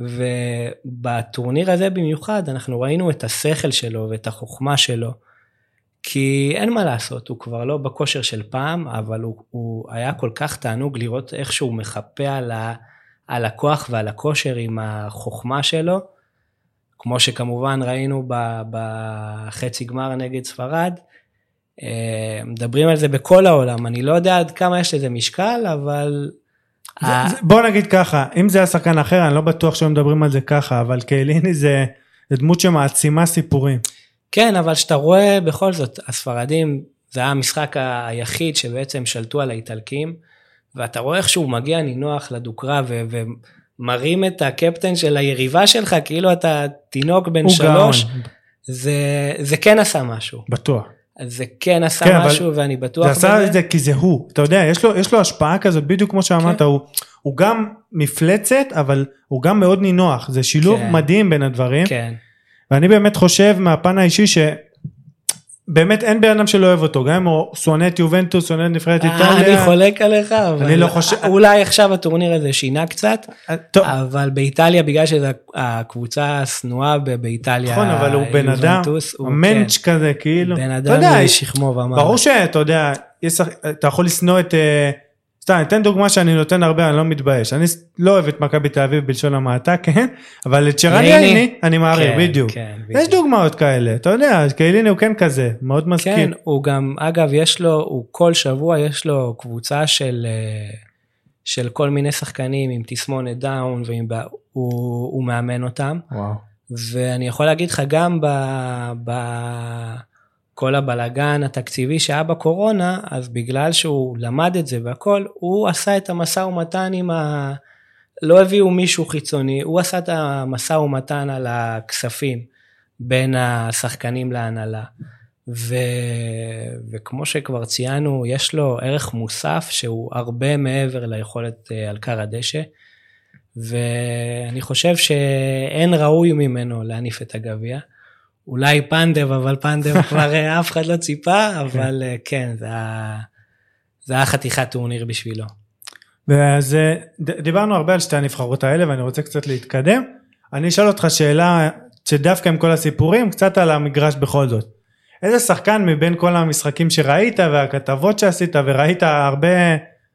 ובטורניר הזה במיוחד אנחנו ראינו את השכל שלו ואת החוכמה שלו. כי אין מה לעשות, הוא כבר לא בכושר של פעם, אבל הוא, הוא היה כל כך תענוג לראות איך שהוא מחפה על, ה, על הכוח ועל הכושר עם החוכמה שלו. כמו שכמובן ראינו בחצי גמר נגד ספרד. אה, מדברים על זה בכל העולם, אני לא יודע עד כמה יש לזה משקל, אבל... זה, ה... זה, בוא נגיד ככה, אם זה היה שחקן אחר, אני לא בטוח שהם מדברים על זה ככה, אבל קהליני זה, זה דמות שמעצימה סיפורים. כן, אבל שאתה רואה בכל זאת, הספרדים, זה היה המשחק היחיד שבעצם שלטו על האיטלקים, ואתה רואה איך שהוא מגיע נינוח לדוקרה ו... מרים את הקפטן של היריבה שלך כאילו אתה תינוק בן שלוש, זה, זה כן עשה משהו. בטוח. זה כן עשה כן, משהו ואני בטוח זה עשה את זה כי זה הוא, אתה יודע, יש לו, יש לו השפעה כזאת בדיוק כמו שאמרת, כן. הוא, הוא גם מפלצת אבל הוא גם מאוד נינוח, זה שילוב כן. מדהים בין הדברים. כן. ואני באמת חושב מהפן האישי ש... באמת אין בן אדם שלא אוהב אותו, גם אם הוא שונא את יובנטוס, שונא את נבחרת אה, איטליה. אני חולק עליך, אבל אני לא חושב... אולי עכשיו הטורניר הזה שינה קצת, אה, אבל באיטליה בגלל שזו הקבוצה השנואה באיטליה, נכון, אבל הוא בן אדם, המנץ' כן. כזה, כאילו, בן אדם משכמו ומעלה. ברור שאתה יודע, אתה יכול לשנוא את... סתם, אתן דוגמה שאני נותן הרבה, אני לא מתבייש. אני לא אוהב את מכבי תל אביב בלשון המעטה, [LAUGHS] כן? אבל את שרן ייני אני מעריך, כן, בדיוק. כן, בדיוק. יש דוגמאות כאלה, אתה יודע, קייליני הוא כן כזה, מאוד מזכיר. כן, הוא גם, אגב, יש לו, הוא כל שבוע יש לו קבוצה של, אה, של כל מיני שחקנים עם תסמונת דאון, והוא הוא מאמן אותם. וואו. ואני יכול להגיד לך, גם ב... ב כל הבלגן התקציבי שהיה בקורונה, אז בגלל שהוא למד את זה והכל, הוא עשה את המשא ומתן עם ה... לא הביאו מישהו חיצוני, הוא עשה את המשא ומתן על הכספים בין השחקנים להנהלה. ו... וכמו שכבר ציינו, יש לו ערך מוסף שהוא הרבה מעבר ליכולת אה, על קר הדשא. ואני חושב שאין ראוי ממנו להניף את הגביע. אולי פנדב, אבל פנדב [LAUGHS] כבר אף אחד לא ציפה. אבל אה, כן, זה היה, זה היה חתיכת טורניר בשבילו. ואז אה, דיברנו הרבה על שתי הנבחרות האלה ואני רוצה קצת להתקדם. אני אשאל אותך שאלה שדווקא עם כל הסיפורים קצת על המגרש בכל זאת. איזה שחקן מבין כל המשחקים שראית והכתבות שעשית וראית הרבה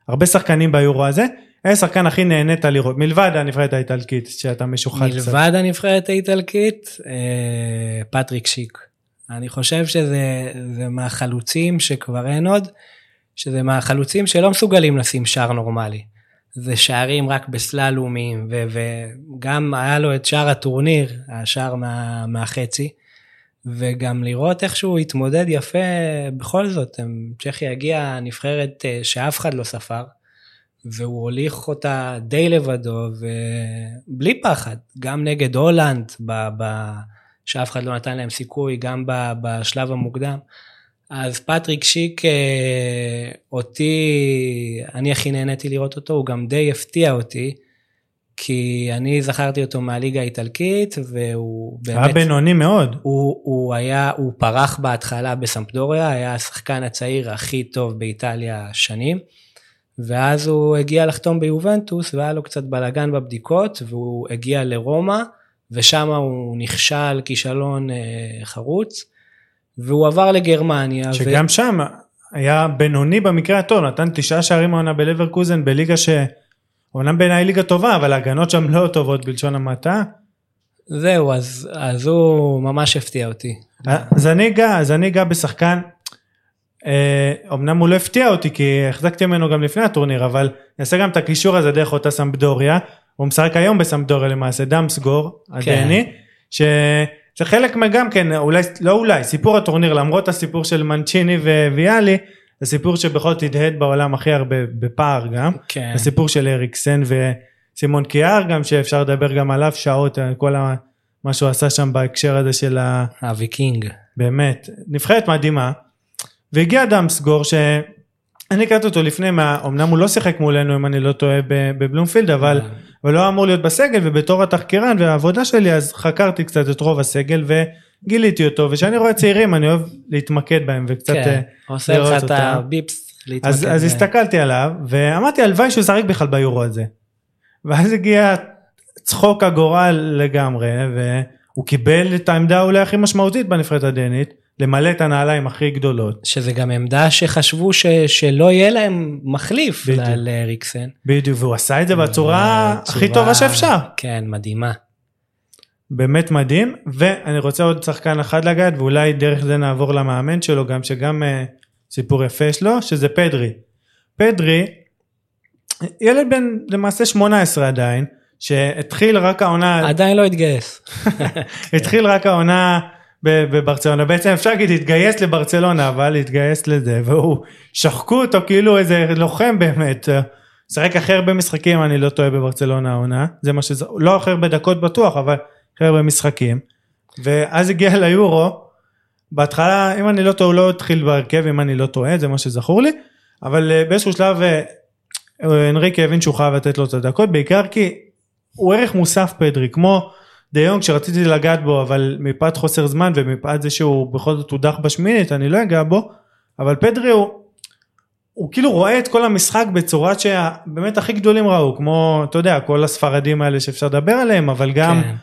הרבה שחקנים ביורו הזה איזה שחקן הכי נהנית לראות מלבד הנבחרת האיטלקית שאתה משוחד קצת. מלבד הנבחרת האיטלקית, אה, פטריק שיק. אני חושב שזה זה מהחלוצים שכבר אין עוד, שזה מהחלוצים שלא מסוגלים לשים שער נורמלי. זה שערים רק בסללומים, וגם היה לו את שער הטורניר, השער מה, מהחצי, וגם לראות איך שהוא התמודד יפה, בכל זאת, צ'כיה הגיעה נבחרת אה, שאף אחד לא ספר, והוא הוליך אותה די לבדו ובלי פחד, גם נגד הולנד, ב- ב- שאף אחד לא נתן להם סיכוי, גם ב- בשלב המוקדם. אז פטריק שיק אה, אותי, אני הכי נהניתי לראות אותו, הוא גם די הפתיע אותי, כי אני זכרתי אותו מהליגה האיטלקית, והוא היה באמת... בינוני מאוד. הוא, הוא היה, הוא פרח בהתחלה בסמפדוריה, היה השחקן הצעיר הכי טוב באיטליה שנים, ואז הוא הגיע לחתום ביובנטוס והיה לו קצת בלאגן בבדיקות, והוא הגיע לרומא, ושם הוא נכשל כישלון אה, חרוץ, והוא עבר לגרמניה. שגם שם היה בינוני במקרה הטוב נתן תשעה שערים העונה בלברקוזן בליגה שאומנם בעיניי ליגה טובה אבל ההגנות שם לא טובות בלשון המעטה. זהו, אז, אז הוא ממש הפתיע אותי. אז אני אגע אז אני אגע בשחקן. אה, אמנם הוא לא הפתיע אותי כי החזקתי ממנו גם לפני הטורניר אבל אני אעשה גם את הקישור הזה דרך אותה סמפדוריה הוא משחק היום בסמפדוריה למעשה דמסגור הדני שזה חלק מגם כן אולי לא אולי סיפור הטורניר למרות הסיפור של מנצ'יני וויאלי זה סיפור שבכל זאת הדהד בעולם הכי הרבה בפער גם כן. הסיפור של אריקסן וסימון קיאר גם שאפשר לדבר גם עליו שעות על כל ה- מה שהוא עשה שם בהקשר הזה של ה... הוויקינג. באמת נבחרת מדהימה והגיע דמסגור שאני הכרתי אותו לפני מה אמנם הוא לא שיחק מולנו אם אני לא טועה בבלומפילד אבל אבל לא אמור להיות בסגל ובתור התחקירן והעבודה שלי אז חקרתי קצת את רוב הסגל וגיליתי אותו וכשאני רואה צעירים אני אוהב להתמקד בהם וקצת אה, כן, עושה לראות לך את אותם. הביפס להתמקד. אז, אז. הסתכלתי עליו ואמרתי הלוואי שהוא ישחק בכלל ביורו הזה. ואז הגיע צחוק הגורל לגמרי והוא קיבל את העמדה אולי הכי משמעותית בנבחרת הדנית למלא את הנעליים הכי גדולות. שזה גם עמדה שחשבו ש, שלא יהיה להם מחליף בדיוק. לאריקסן. בדיוק והוא עשה את זה בצורה הכי בצורה- טובה שאפשר. כן, מדהימה. באמת מדהים ואני רוצה עוד שחקן אחד לגעת ואולי דרך זה נעבור למאמן שלו גם שגם אה, סיפור יפה יש לו שזה פדרי. פדרי ילד בן למעשה 18 עדיין שהתחיל רק העונה עדיין לא התגייס. [LAUGHS] התחיל רק העונה בברצלונה. בעצם אפשר להגיד התגייס לברצלונה אבל התגייס לזה והוא שחקו אותו כאילו איזה לוחם באמת. שיחק הכי הרבה משחקים אני לא טועה בברצלונה העונה. זה מה שזה לא הכי הרבה דקות בטוח אבל הכי הרבה משחקים. ואז הגיע ליורו. בהתחלה אם אני לא טועה הוא לא התחיל בהרכב אם אני לא טועה זה מה שזכור לי. אבל אה, באיזשהו שלב אה, אה, אנריקה הבין שהוא חייב לתת לו את הדקות בעיקר כי הוא ערך מוסף פדרי כמו דיונג שרציתי לגעת בו אבל מפאת חוסר זמן ומפאת זה שהוא בכל זאת הודח בשמינית אני לא אגע בו אבל פדרי הוא, הוא כאילו רואה את כל המשחק בצורה שבאמת הכי גדולים ראו כמו אתה יודע כל הספרדים האלה שאפשר לדבר עליהם אבל גם כן.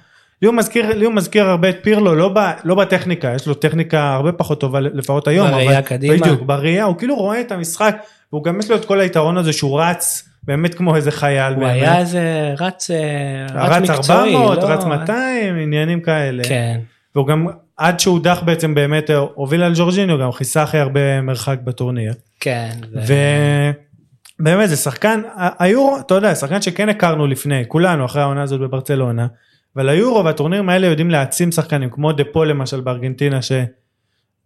לי הוא מזכיר, לי הוא מזכיר הרבה את פירלו, לא, ב, לא בטכניקה, יש לו טכניקה הרבה פחות טובה לפחות היום. בראייה קדימה. בדיוק, בראייה, הוא כאילו רואה את המשחק, והוא גם יש לו את כל היתרון הזה שהוא רץ באמת כמו איזה חייל. הוא באמת. היה איזה רץ, אה, רץ מקצועי. 400, לא- רץ 200, עניינים כאלה. כן. והוא גם עד שהוא הודח בעצם באמת הוביל על ג'ורג'יניו, גם חיסה הכי הרבה מרחק בטורניר. כן. זה- ובאמת זה שחקן, היורו, אתה יודע, שחקן שכן הכרנו לפני, כולנו אחרי העונה הזאת בברצלונה, אבל היורו והטורנירים האלה יודעים להעצים שחקנים, כמו דפו למשל בארגנטינה,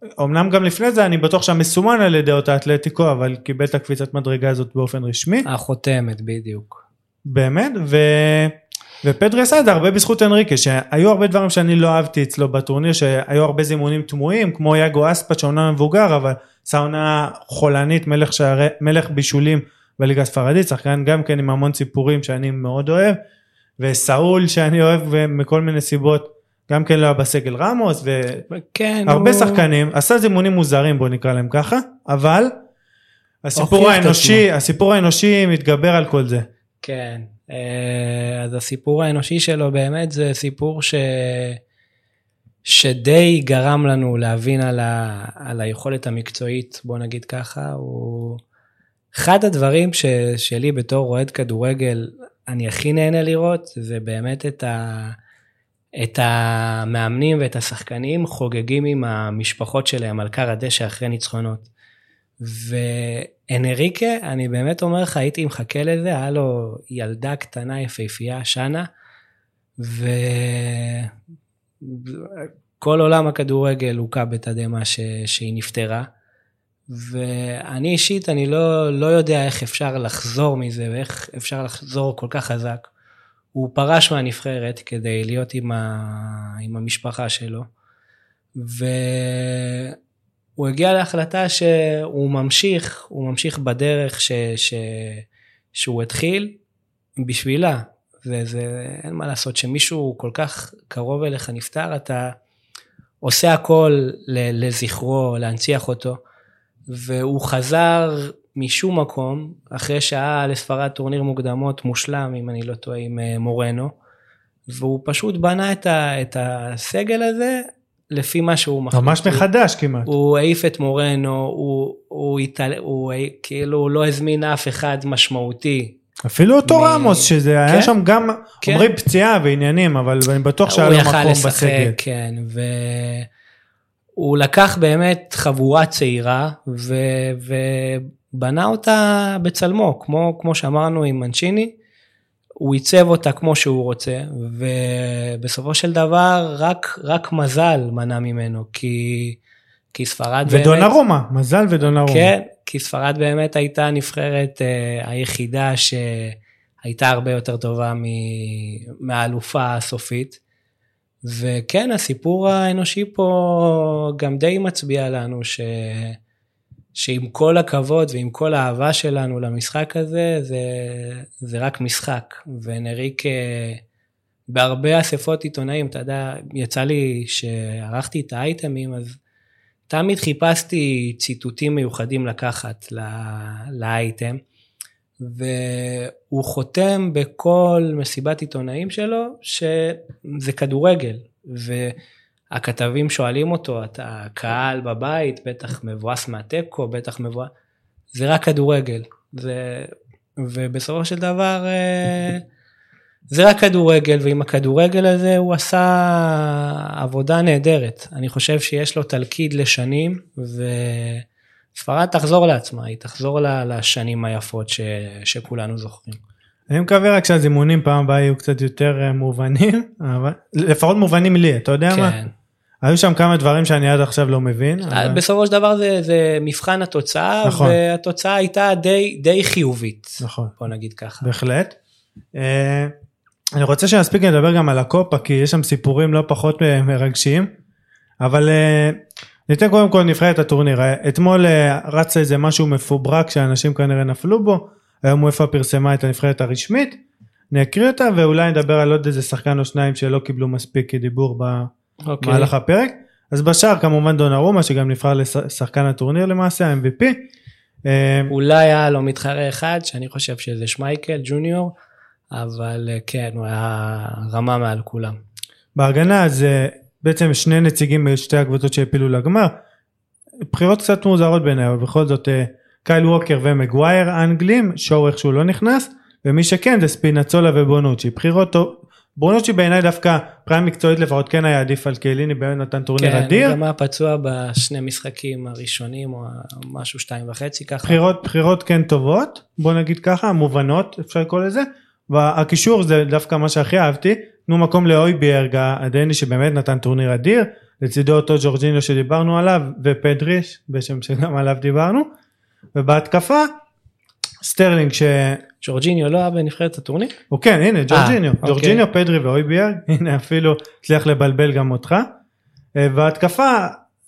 שאומנם גם לפני זה אני בטוח שהמסומן על ידי אותה אתלטיקו, אבל קיבל את הקפיצת מדרגה הזאת באופן רשמי, החותמת, בדיוק. באמת, ו... ופדרי עשה את זה הרבה בזכות אנריקה, שהיו הרבה דברים שאני לא אהבתי אצלו בטורניר, שהיו הרבה זימונים תמוהים, כמו יאגו אספת שאומנם מבוגר, אבל עונה חולנית, מלך, שערי, מלך בישולים בליגה הספרדית, שחקן גם כן עם המון סיפורים שאני מאוד אוהב, וסאול שאני אוהב ומכל מיני סיבות, גם כן לא היה בסגל רמוס, כן, והרבה הוא- שחקנים, עשה זימונים מוזרים בוא נקרא להם ככה, אבל הסיפור האנושי, הסיפור האנושי מתגבר על כל זה. כן, אה, אז הסיפור האנושי שלו באמת זה סיפור ש... שדי גרם לנו להבין על, ה... על היכולת המקצועית, בוא נגיד ככה, הוא אחד הדברים ש... שלי בתור אוהד כדורגל, אני הכי נהנה לראות, זה באמת את, ה... את המאמנים ואת השחקנים חוגגים עם המשפחות שלהם על כר הדשא אחרי ניצחונות. ואנריקה, אני באמת אומר לך, הייתי מחכה לזה, היה לו ילדה קטנה יפהפייה, שנה, וכל עולם הכדורגל הוכה בתדהמה ש... שהיא נפטרה. ואני אישית, אני לא, לא יודע איך אפשר לחזור מזה ואיך אפשר לחזור כל כך חזק. הוא פרש מהנבחרת כדי להיות עם, ה... עם המשפחה שלו. ו... הוא הגיע להחלטה שהוא ממשיך, הוא ממשיך בדרך ש, ש, שהוא התחיל בשבילה. וזה, אין מה לעשות, שמישהו כל כך קרוב אליך נפטר, אתה עושה הכל לזכרו, להנציח אותו. והוא חזר משום מקום, אחרי שעה לספרד טורניר מוקדמות מושלם, אם אני לא טועה, עם אה, מורנו, והוא פשוט בנה את, ה, את הסגל הזה לפי מה שהוא מחליט. ממש מחדש כמעט. הוא העיף את מורנו, הוא, הוא, התעל... הוא כאילו לא הזמין אף אחד משמעותי. אפילו אותו מ... רמוס שזה כן? היה שם גם כן? אומרים פציעה ועניינים אבל אני בטוח שהיה לו מקום לשחק, בסגל. כן והוא לקח באמת חבורה צעירה ו... ובנה אותה בצלמו כמו כמו שאמרנו עם מנצ'יני. הוא עיצב אותה כמו שהוא רוצה, ובסופו של דבר רק, רק מזל מנע ממנו, כי, כי ספרד באמת... ודונרומה, מזל ודונרומה. כן, כי ספרד באמת הייתה הנבחרת uh, היחידה שהייתה הרבה יותר טובה מהאלופה הסופית. וכן, הסיפור האנושי פה גם די מצביע לנו ש... שעם כל הכבוד ועם כל האהבה שלנו למשחק הזה, זה, זה רק משחק. ונריק בהרבה אספות עיתונאים, אתה יודע, יצא לי שערכתי את האייטמים, אז תמיד חיפשתי ציטוטים מיוחדים לקחת לאייטם, והוא חותם בכל מסיבת עיתונאים שלו שזה כדורגל. ו... הכתבים שואלים אותו, אתה קהל בבית, בטח מבואס מהתיקו, בטח מבואס... זה רק כדורגל. זה... ובסופו של דבר אה, זה רק כדורגל, ועם הכדורגל הזה הוא עשה עבודה נהדרת. אני חושב שיש לו תלכיד לשנים, וספרד תחזור לעצמה, היא תחזור לשנים היפות ש... שכולנו זוכרים. אני מקווה רק שהזימונים פעם הבאה יהיו קצת יותר אה, מובנים, אבל לפחות מובנים לי, אתה יודע כן. מה? היו שם כמה דברים שאני עד עכשיו לא מבין. אבל... בסופו של דבר זה, זה מבחן התוצאה, נכון. והתוצאה הייתה די, די חיובית. נכון. בוא נגיד ככה. בהחלט. אה, אני רוצה שנספיק לדבר גם על הקופה, כי יש שם סיפורים לא פחות מרגשים, אבל אה, ניתן קודם כל נבחרת הטורניר. אתמול רץ איזה משהו מפוברק שאנשים כנראה נפלו בו. היום וופא פרסמה את הנבחרת הרשמית, אני אקריא אותה ואולי נדבר על עוד איזה שחקן או שניים שלא קיבלו מספיק דיבור במהלך okay. הפרק. אז בשער כמובן דונרומה שגם נבחר לשחקן הטורניר למעשה, ה-MVP. אה, אולי היה לו מתחרה אחד שאני חושב שזה שמייקל ג'וניור, אבל אה, כן, הוא היה רמה מעל כולם. בהגנה זה בעצם שני נציגים בשתי הקבוצות שהעפילו לגמר. בחירות קצת מוזרות בעיניי, אבל בכל זאת אה, קייל ווקר ומגווייר האנגלים, שואו איכשהו לא נכנס, ומי שכן זה ספינצולה ובונוצ'י. בחירות טוב, בונוצ'י בעיניי דווקא פריים מקצועית לפחות כן היה עדיף על קייליני, באמת נתן טורניר כן, אדיר. כן, הוא גם היה פצוע בשני משחקים הראשונים או משהו שתיים וחצי ככה. בחירות, בחירות כן טובות, בוא נגיד ככה, מובנות אפשר לקרוא לזה. והקישור זה דווקא מה שהכי אהבתי, תנו מקום לאויביארג הדני שבאמת נתן טורניר אדיר, לצידו אותו ג'ורג'ינו שדיברנו עליו ופדרי שבשם שגם עליו דיברנו. ובהתקפה סטרלינג ש... ג'ורג'יניו לא היה בנבחרת הטורניר? הוא כן הנה ג'ורג'יניו, אה, אוקיי. ג'ורג'יניו פדרי ואויביארג, [LAUGHS] הנה אפילו הצליח לבלבל גם אותך. אה, בהתקפה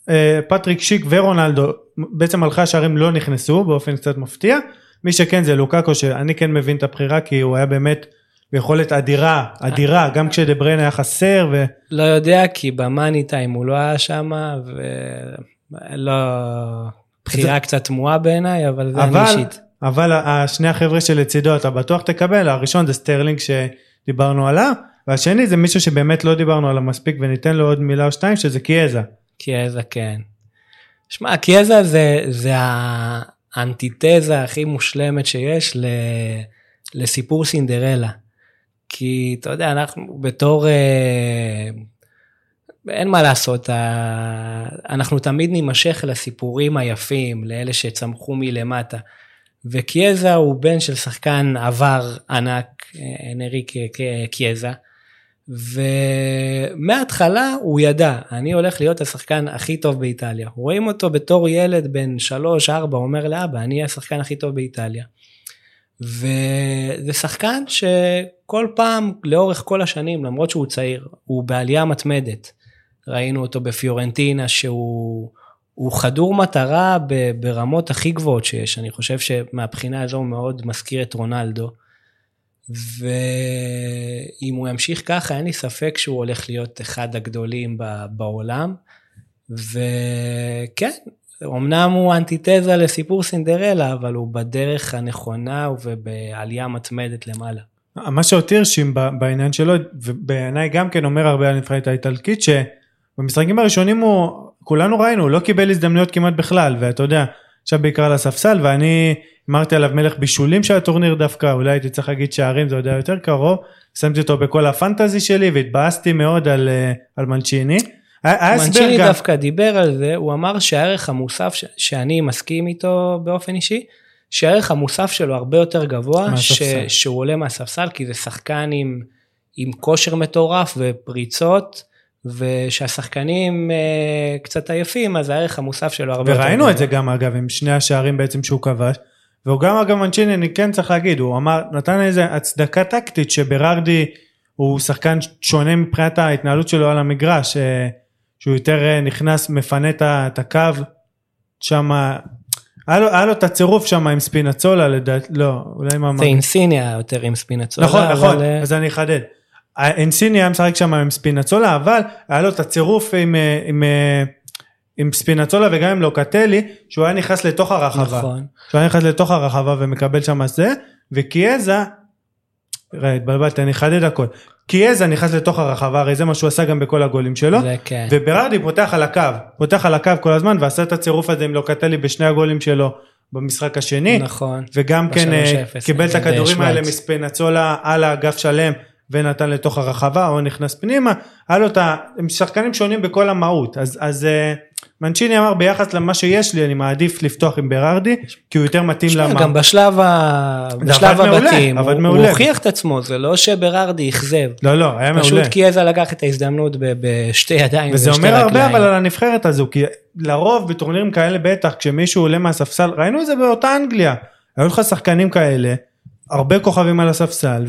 אה, פטריק שיק ורונלדו בעצם מלכי השערים לא נכנסו באופן קצת מפתיע. מי שכן זה לוקאקו שאני כן מבין את הבחירה כי הוא היה באמת ביכולת אדירה אדירה גם כשדה בריינה היה חסר ו... לא יודע כי ב money time הוא לא היה שם ולא בחירה קצת תמוהה בעיניי, אבל זה אני אישית. אבל השני החבר'ה שלצידו אתה בטוח תקבל, הראשון זה סטרלינג שדיברנו עליו, והשני זה מישהו שבאמת לא דיברנו עליו מספיק וניתן לו עוד מילה או שתיים שזה קיאזה. קיאזה כן. שמע, קיאזה זה, זה האנטיתזה הכי מושלמת שיש ל, לסיפור סינדרלה. כי אתה יודע, אנחנו בתור... אה, אין מה לעשות, אנחנו תמיד נימשך לסיפורים היפים, לאלה שצמחו מלמטה. וקיאזה הוא בן של שחקן עבר ענק, אה, אנריק קיאזה, ומההתחלה הוא ידע, אני הולך להיות השחקן הכי טוב באיטליה. רואים אותו בתור ילד בן 3-4, אומר לאבא, אני השחקן הכי טוב באיטליה. וזה שחקן שכל פעם, לאורך כל השנים, למרות שהוא צעיר, הוא בעלייה מתמדת. ראינו אותו בפיורנטינה שהוא הוא חדור מטרה ברמות הכי גבוהות שיש, אני חושב שמבחינה הזו הוא מאוד מזכיר את רונלדו. ואם הוא ימשיך ככה, אין לי ספק שהוא הולך להיות אחד הגדולים בעולם. וכן, אמנם הוא אנטיתזה לסיפור סינדרלה, אבל הוא בדרך הנכונה ובעלייה מתמדת למעלה. מה שאותי הרשים בעניין שלו, ובעיניי גם כן אומר הרבה על הנבחרת האיטלקית, שבמשחקים הראשונים הוא, כולנו ראינו, הוא לא קיבל הזדמנויות כמעט בכלל, ואתה יודע, עכשיו בעיקר על הספסל, ואני אמרתי עליו מלך בישולים של הטורניר דווקא, אולי הייתי צריך להגיד שערים, זה עוד היה יותר קרוב, שמתי אותו בכל הפנטזי שלי, והתבאסתי מאוד על, אה, על מנצ'יני. מנצ'יני גם, דווקא דיבר על זה, הוא אמר שהערך המוסף, ש- שאני מסכים איתו באופן אישי, שהערך המוסף שלו הרבה יותר גבוה, ש. שהוא עולה מהספסל, כי זה שחקן עם, עם כושר מטורף ופריצות, ושהשחקנים אה, קצת עייפים, אז הערך המוסף שלו הרבה יותר. וראינו את זה גם אגב עם שני השערים בעצם שהוא כבש. והוא גם אגב מנצ'יני אני כן צריך להגיד הוא אמר נתן איזה הצדקה טקטית שברארדי הוא שחקן שונה מבחינת ההתנהלות שלו על המגרש אה, שהוא יותר אה, נכנס מפנה את הקו שם היה לו, היה לו את הצירוף שם עם ספינצולה לדעת לא אולי מה זה אינסיניה יותר עם ספינצולה. נכון אבל, נכון אז אני אחדד. אנסיני היה משחק שם עם ספינצולה אבל היה לו את הצירוף עם, אה, עם, אה, עם ספינצולה וגם עם לוקטלי שהוא היה נכנס לתוך הרחבה. נכון. שהוא היה נכנס לתוך הרחבה ומקבל שם זה וקיאזה ראה התבלבלתי אני אחדד הכל קיאזה נכנס לתוך הרחבה הרי זה מה שהוא עשה גם בכל הגולים שלו זה כן. וברארדי פותח על הקו פותח על הקו כל הזמן ועשה את הצירוף הזה עם לוקטלי בשני הגולים שלו במשחק השני נכון. וגם כן אה, ב-3-0, קיבל את הכדורים האלה שווייץ. מספינצולה על האגף שלם ונתן לתוך הרחבה או נכנס פנימה היה לו את ה... הם שחקנים שונים בכל המהות אז אז אה, מנצ'יני אמר ביחס למה שיש לי אני מעדיף לפתוח עם ברארדי כי הוא יותר מתאים למה גם בשלב, ה... בשלב מעולה, הבתים, עבד הוא, מעולה. הוא הוכיח את עצמו, זה לא שברארדי אכזב. לא לא היה פשוט מעולה קיאזה לקח את ההזדמנות ב- בשתי ידיים וזה אומר הרבה רגליים. אבל על הנבחרת הזו כי לרוב בטורנירים כאלה בטח כשמישהו עולה מהספסל ראינו את זה באותה אנגליה היו לך שחקנים כאלה הרבה כוכבים על הספסל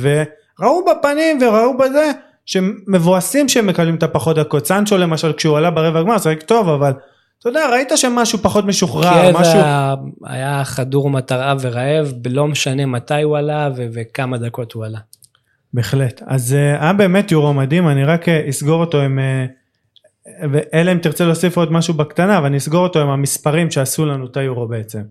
וראו בפנים וראו בזה שמבואסים שהם מקבלים את הפחות דקות סנצ'ו למשל כשהוא עלה ברבע הגמר שיחק טוב אבל אתה יודע ראית שמשהו פחות משוחרר משהו היה חדור מטרה ורעב, לא משנה מתי הוא עלה ו- וכמה דקות הוא עלה. בהחלט אז אה, היה באמת יורו מדהים אני רק אה, אסגור אותו עם אה, ואלא אם תרצה להוסיף עוד משהו בקטנה אבל אני אסגור אותו עם המספרים שעשו לנו את היורו בעצם.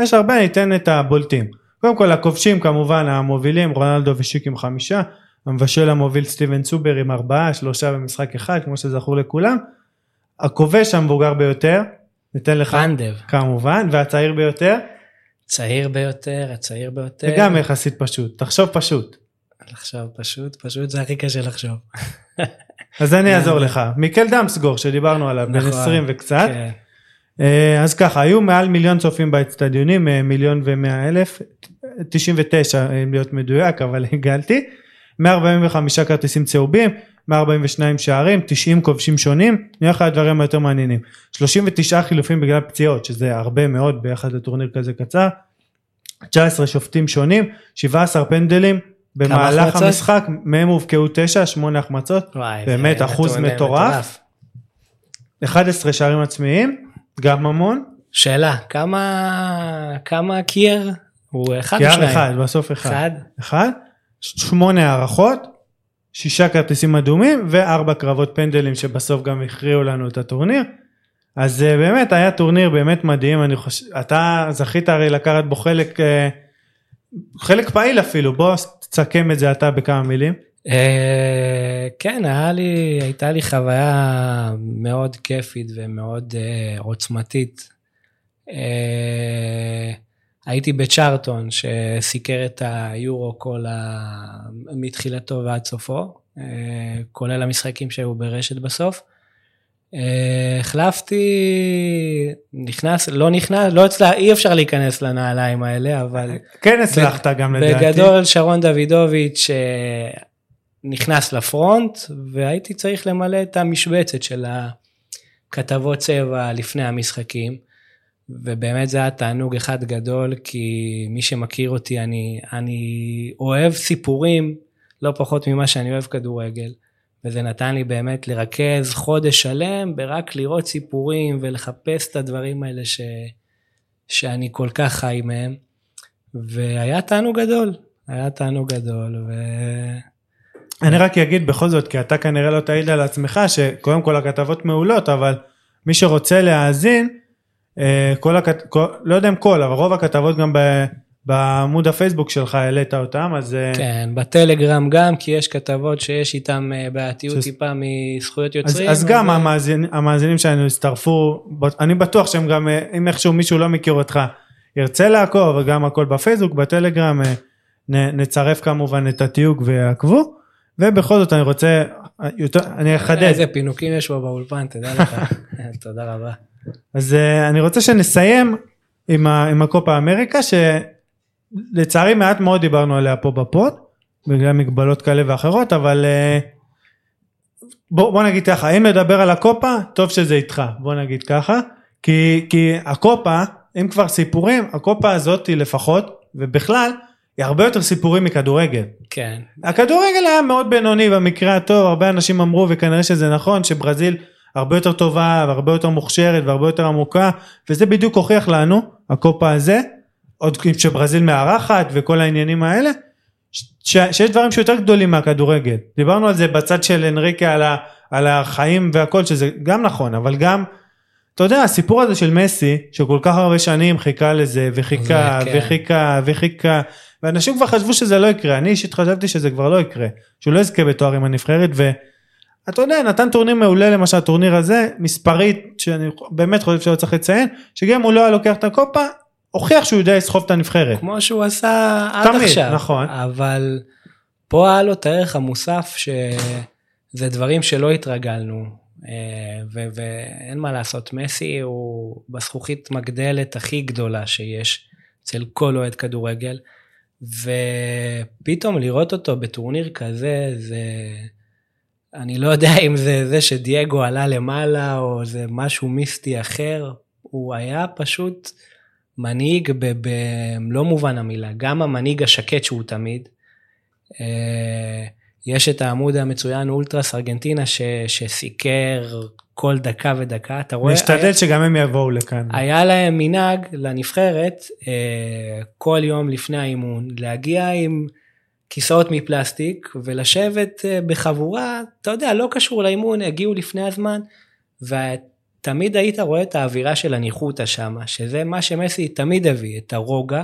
יש הרבה ניתן את הבולטים קודם כל הכובשים כמובן המובילים רונלדו ושיק עם חמישה המבשל המוביל סטיבן צובר עם ארבעה שלושה במשחק אחד כמו שזכור לכולם. הכובש המבוגר ביותר ניתן לך פנדב, כמובן והצעיר ביותר. צעיר ביותר, הצעיר ביותר. וגם יחסית פשוט. תחשוב פשוט. לחשוב פשוט, פשוט זה הכי קשה לחשוב. [LAUGHS] אז אני אעזור לך. [LAUGHS] מיקל דמסגור שדיברנו עליו בן נכון, 20 וקצת. כן. אה, אז ככה היו מעל מיליון צופים באצטדיונים אה, מיליון ומאה אלף 99 אם להיות מדויק אבל [LAUGHS] הגלתי 145 כרטיסים צהובים 142 שערים 90 כובשים שונים נראה לך הדברים היותר מעניינים 39 חילופים בגלל פציעות שזה הרבה מאוד ביחד לטורניר כזה קצר 19 שופטים שונים 17 פנדלים במהלך החמצות? המשחק מהם הובקעו 9 8 החמצות וואי, באמת, זה אחוז מטורף. 11 שערים עצמיים גם המון שאלה, כמה, כמה קייר? הוא אחד או שניים? אחד בסוף אחד אחד? אחד שמונה הערכות שישה כרטיסים אדומים וארבע קרבות פנדלים שבסוף גם הכריעו לנו את הטורניר אז אה, באמת היה טורניר באמת מדהים, אני חושב, אתה זכית הרי לקחת בו חלק, אה, חלק פעיל אפילו, בוא תסכם את זה אתה בכמה מילים. אה, כן, היה לי, הייתה לי חוויה מאוד כיפית ומאוד עוצמתית. הייתי בצ'ארטון שסיקר את היורו כל ה... מתחילתו ועד סופו, uh, כולל המשחקים שהיו ברשת בסוף. Uh, החלפתי, נכנס, לא נכנס, לא הצלח, אי אפשר להיכנס לנעליים האלה, אבל... כן הצלחת גם לדעתי. בגדול שרון דוידוביץ' נכנס לפרונט והייתי צריך למלא את המשבצת של הכתבות צבע לפני המשחקים ובאמת זה היה תענוג אחד גדול כי מי שמכיר אותי אני, אני אוהב סיפורים לא פחות ממה שאני אוהב כדורגל וזה נתן לי באמת לרכז חודש שלם ברק לראות סיפורים ולחפש את הדברים האלה ש, שאני כל כך חי מהם והיה תענוג גדול היה תענוג גדול. ו... אני רק אגיד בכל זאת, כי אתה כנראה לא תעיד על עצמך, שקודם כל הכתבות מעולות, אבל מי שרוצה להאזין, כל הכת... כל... לא יודע אם כל, אבל רוב הכתבות גם ב... בעמוד הפייסבוק שלך העלית אותם, אז... אה, כן, בטלגרם גם, כי יש כתבות שיש איתם אה, בעייתיות ש... טיפה מזכויות יוצרים. אז, אז גם המאזינים, המאזינים שלנו הצטרפו, אני בטוח שהם גם, אם איכשהו מישהו לא מכיר אותך, ירצה לעקוב, וגם הכל בפייסבוק, בטלגרם, נצרף כמובן את התיוג ויעקבו. ובכל זאת אני רוצה, יותר, אני אחדד. איזה פינוקים יש פה באולפן, תדע לך. [LAUGHS] תודה רבה. אז uh, אני רוצה שנסיים עם, ה, עם הקופה אמריקה, שלצערי מעט מאוד דיברנו עליה פה בפוד, בגלל מגבלות כאלה ואחרות, אבל uh, בוא, בוא נגיד ככה, אם נדבר על הקופה, טוב שזה איתך, בוא נגיד ככה, כי, כי הקופה, אם כבר סיפורים, הקופה הזאתי לפחות, ובכלל, היא הרבה יותר סיפורים מכדורגל. כן. הכדורגל היה מאוד בינוני במקרה הטוב, הרבה אנשים אמרו וכנראה שזה נכון שברזיל הרבה יותר טובה והרבה יותר מוכשרת והרבה יותר עמוקה וזה בדיוק הוכיח לנו הקופה הזה עוד שברזיל מארחת וכל העניינים האלה ש, שיש דברים שיותר גדולים מהכדורגל דיברנו על זה בצד של אנריקה על, ה, על החיים והכל שזה גם נכון אבל גם אתה יודע הסיפור הזה של מסי שכל כך הרבה שנים חיכה לזה וחיכה כן. וחיכה וחיכה ואנשים כבר חשבו שזה לא יקרה, אני אישית חשבתי שזה כבר לא יקרה, שהוא לא יזכה בתואר עם הנבחרת ואתה יודע נתן טורניר מעולה למשל הטורניר הזה מספרית שאני באמת חושב שלא צריך לציין שגם אם הוא לא היה לוקח את הקופה הוכיח שהוא יודע לסחוב את הנבחרת. כמו שהוא עשה עד תמיד, עכשיו. נכון. אבל פה היה לו את הערך המוסף שזה דברים שלא התרגלנו אה, ואין מה לעשות מסי הוא בזכוכית מגדלת הכי גדולה שיש אצל כל אוהד כדורגל. ופתאום לראות אותו בטורניר כזה, זה... אני לא יודע [LAUGHS] אם זה זה שדייגו עלה למעלה או זה משהו מיסטי אחר, הוא היה פשוט מנהיג במלוא מובן המילה, גם המנהיג השקט שהוא תמיד. אה, יש את העמוד המצוין אולטרס ארגנטינה ש, שסיקר כל דקה ודקה, אתה רואה... נשתדל היה, שגם הם יבואו לכאן. היה להם מנהג לנבחרת אה, כל יום לפני האימון, להגיע עם כיסאות מפלסטיק ולשבת אה, בחבורה, אתה יודע, לא קשור לאימון, הגיעו לפני הזמן, ותמיד היית רואה את האווירה של הניחותא שמה, שזה מה שמסי תמיד הביא, את הרוגע.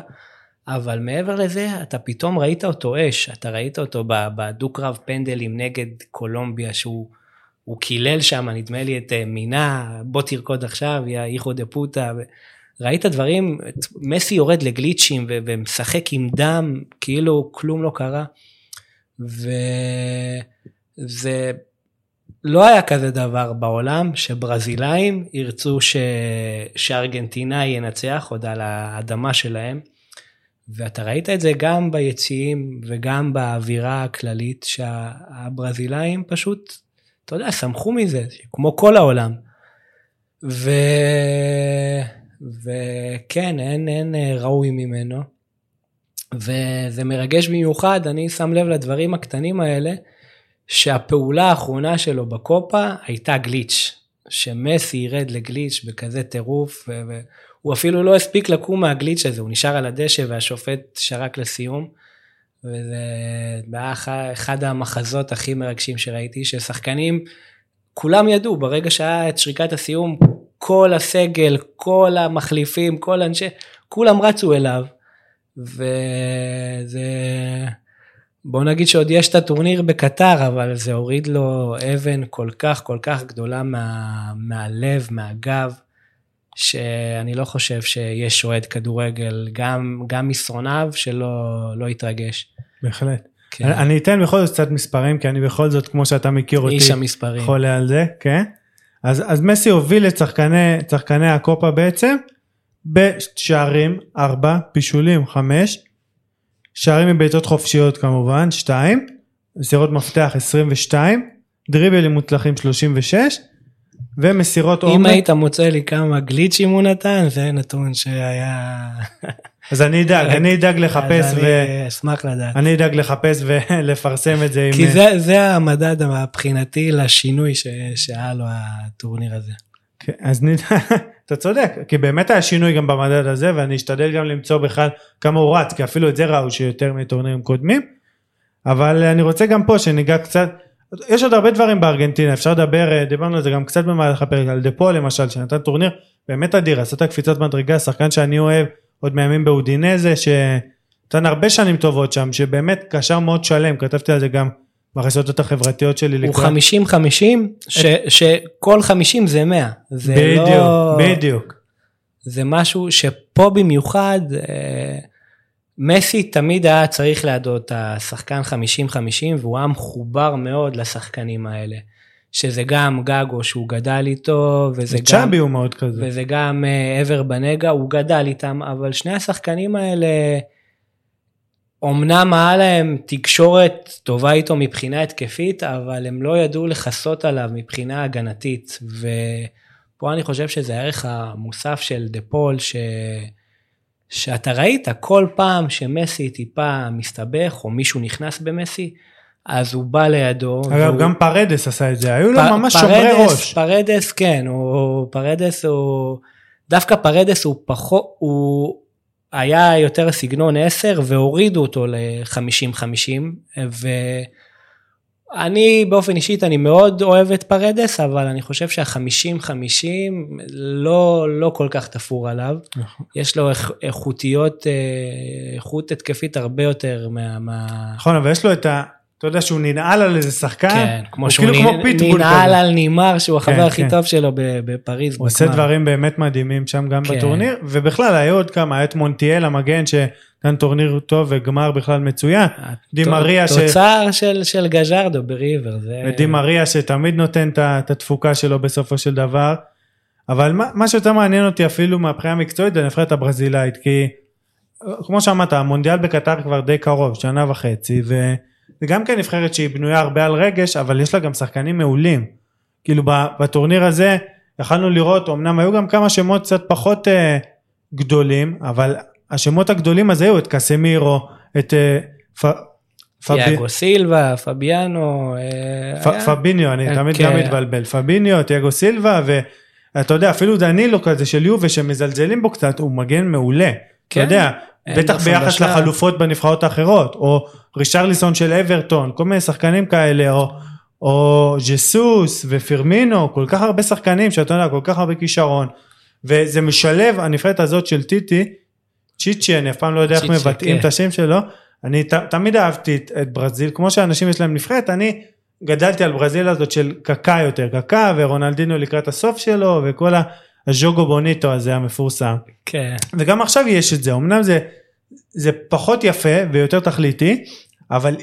אבל מעבר לזה, אתה פתאום ראית אותו אש, אתה ראית אותו בדו-קרב פנדלים נגד קולומביה, שהוא הוא קילל שם, נדמה לי, את אה, מינה, בוא תרקוד עכשיו, יא איכו דה פוטה. ראית דברים, מסי יורד לגליצ'ים ומשחק עם דם, כאילו כלום לא קרה. וזה לא היה כזה דבר בעולם שברזילאים ירצו ש... שארגנטינאי ינצח עוד על האדמה שלהם. ואתה ראית את זה גם ביציעים וגם באווירה הכללית שהברזילאים פשוט אתה יודע, שמחו מזה, כמו כל העולם. ו... וכן, אין, אין אה, ראוי ממנו. וזה מרגש במיוחד, אני שם לב לדברים הקטנים האלה, שהפעולה האחרונה שלו בקופה הייתה גליץ', שמסי ירד לגליץ' בכזה טירוף, והוא אפילו לא הספיק לקום מהגליץ' הזה, הוא נשאר על הדשא והשופט שרק לסיום. וזה היה אחד המחזות הכי מרגשים שראיתי, ששחקנים, כולם ידעו, ברגע שהיה את שריקת הסיום, כל הסגל, כל המחליפים, כל אנשי, כולם רצו אליו. וזה, בוא נגיד שעוד יש את הטורניר בקטר, אבל זה הוריד לו אבן כל כך כל כך גדולה מה, מהלב, מהגב, שאני לא חושב שיש אוהד כדורגל, גם, גם מסרוניו, שלא לא יתרגש. בהחלט. כן. אני, אני אתן בכל זאת קצת מספרים, כי אני בכל זאת, כמו שאתה מכיר אותי, איש המספרים. חולה על זה, כן? אז, אז מסי הוביל את שחקני, שחקני הקופה בעצם, בשערים 4, פישולים 5, שערים מבעיטות חופשיות כמובן 2, מסירות מפתח 22, דריבלים מוצלחים 36, ומסירות עומק. אם היית מוצא לי כמה גליצ'ים הוא נתן, זה נתון שהיה... [LAUGHS] אז אני אדאג, [LAUGHS] אני אדאג לחפש ו... אני אשמח לדעת. אני אדאג לחפש ולפרסם [LAUGHS] את זה. כי עם... זה, זה המדד מבחינתי לשינוי ש... שהיה לו הטורניר הזה. כן, אז נדע, אתה צודק, כי באמת היה שינוי גם במדד הזה, ואני אשתדל גם למצוא בכלל כמה הוא רץ, כי אפילו את זה ראו שיותר מטורנירים קודמים, אבל אני רוצה גם פה שניגע קצת, יש עוד הרבה דברים בארגנטינה, אפשר לדבר, דיברנו על זה גם קצת במהלך הפרק, על דפו למשל, שנתן טורניר באמת אדיר, עשתה קפיצת מדרגה, שחקן שאני אוהב, עוד מימים באודינזה, שנתן הרבה שנים טובות שם, שבאמת קשר מאוד שלם, כתבתי על זה גם ברשתות החברתיות שלי. הוא 50-50, שכל 50 זה 100. זה בדיוק, לא... בדיוק. זה משהו שפה במיוחד, אה, מסי תמיד היה צריך לידו את השחקן 50-50, והוא היה מחובר מאוד לשחקנים האלה. שזה גם גגו שהוא גדל איתו, וזה גם... צ'אבי הוא מאוד כזה. וזה גם אבר אה, בנגה, הוא גדל איתם, אבל שני השחקנים האלה... אמנם היה להם תקשורת טובה איתו מבחינה התקפית, אבל הם לא ידעו לכסות עליו מבחינה הגנתית. ופה אני חושב שזה הערך המוסף של דה פול, ש... שאתה ראית כל פעם שמסי טיפה מסתבך, או מישהו נכנס במסי, אז הוא בא לידו. אגב, והוא... גם פרדס עשה את זה, היו לו ממש שומרי ראש. פרדס, כן, הוא, פרדס הוא, דווקא פרדס הוא פחות, הוא, היה יותר סגנון 10 והורידו אותו ל-50-50 ואני באופן אישית אני מאוד אוהב את פרדס אבל אני חושב שה-50-50 לא, לא כל כך תפור עליו. נכון. יש לו איכותיות, אה, איכות התקפית הרבה יותר מה... נכון אבל יש לו את ה... אתה יודע שהוא ננעל על איזה שחקן, כן, כמו שהוא כאילו נ... כמו ננעל על נימר שהוא החבר כן, הכי כן. טוב שלו בפריז. הוא עושה דברים באמת מדהימים שם גם כן. בטורניר, ובכלל היו עוד כמה, היה את מונטיאל המגן שנתן טורניר טוב וגמר בכלל מצוין. דימריה ש... תוצר של, של גז'רדו בריבר. זה... ודימריה שתמיד נותן את התפוקה שלו בסופו של דבר. אבל מה, מה שיותר מעניין אותי אפילו מהבחינה המקצועית זה הנבחרת הברזילאית, כי כמו שאמרת המונדיאל בקטר כבר די קרוב, שנה וחצי, ו... זה גם כן נבחרת שהיא בנויה הרבה על רגש, אבל יש לה גם שחקנים מעולים. כאילו בטורניר הזה יכלנו לראות, אמנם היו גם כמה שמות קצת פחות אה, גדולים, אבל השמות הגדולים אז היו את קסמירו, את אה, פ... תיאגו סילבה, פביאנו. אה, פביניו, אני תמיד גם מתבלבל. פביניו, תיאגו סילבה, ואתה יודע, אפילו דנילו כזה של יובה שמזלזלים בו קצת, הוא מגן מעולה. אתה יודע, בטח ביחס לחלופות בנבחרות האחרות, או רישרליסון של אברטון, כל מיני שחקנים כאלה, או, או ג'סוס ופירמינו, כל כך הרבה שחקנים שאתה יודע, כל כך הרבה כישרון, וזה משלב, הנבחרת הזאת של טיטי, צ'יצ'י, אני אף פעם לא יודע איך מבטאים כן. את השם שלו, אני ת, תמיד אהבתי את, את ברזיל, כמו שאנשים יש להם נבחרת, אני גדלתי על ברזיל הזאת של קקה יותר, קקה ורונלדינו לקראת הסוף שלו, וכל. הז'וגו בוניטו הזה המפורסם. כן. וגם עכשיו יש את זה, אמנם זה, זה פחות יפה ויותר תכליתי, אבל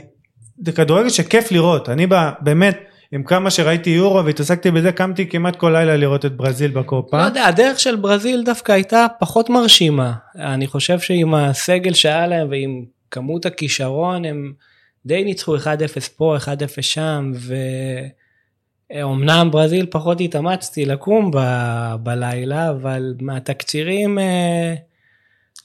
זה כדורגל שכיף לראות, אני בא, באמת, עם כמה שראיתי יורו והתעסקתי בזה, קמתי כמעט כל לילה לראות את ברזיל בקופה. לא יודע, הדרך של ברזיל דווקא הייתה פחות מרשימה. אני חושב שעם הסגל שהיה להם ועם כמות הכישרון, הם די ניצחו 1-0 פה, 1-0 שם, ו... אמנם ברזיל פחות התאמצתי לקום ב- בלילה, אבל מהתקצירים אה,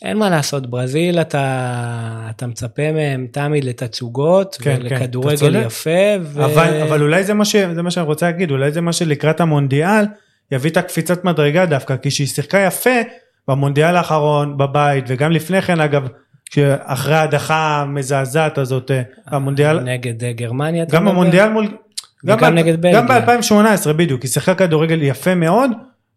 אין מה לעשות, ברזיל אתה, אתה מצפה מהם תמיד לתצוגות כן, כן ולכדורגל כן, יפה. ו... אבל, אבל אולי זה מה, ש, זה מה שאני רוצה להגיד, אולי זה מה שלקראת המונדיאל יביא את הקפיצת מדרגה דווקא, כי שהיא שיחקה יפה במונדיאל האחרון בבית, וגם לפני כן אגב, אחרי ההדחה המזעזעת הזאת, אה, המונדיאל... נגד אה, גרמניה. גם המונדיאל מול... גם, ב- נגד בלגיה. גם ב-2018 בדיוק, היא שיחקה כדורגל יפה מאוד,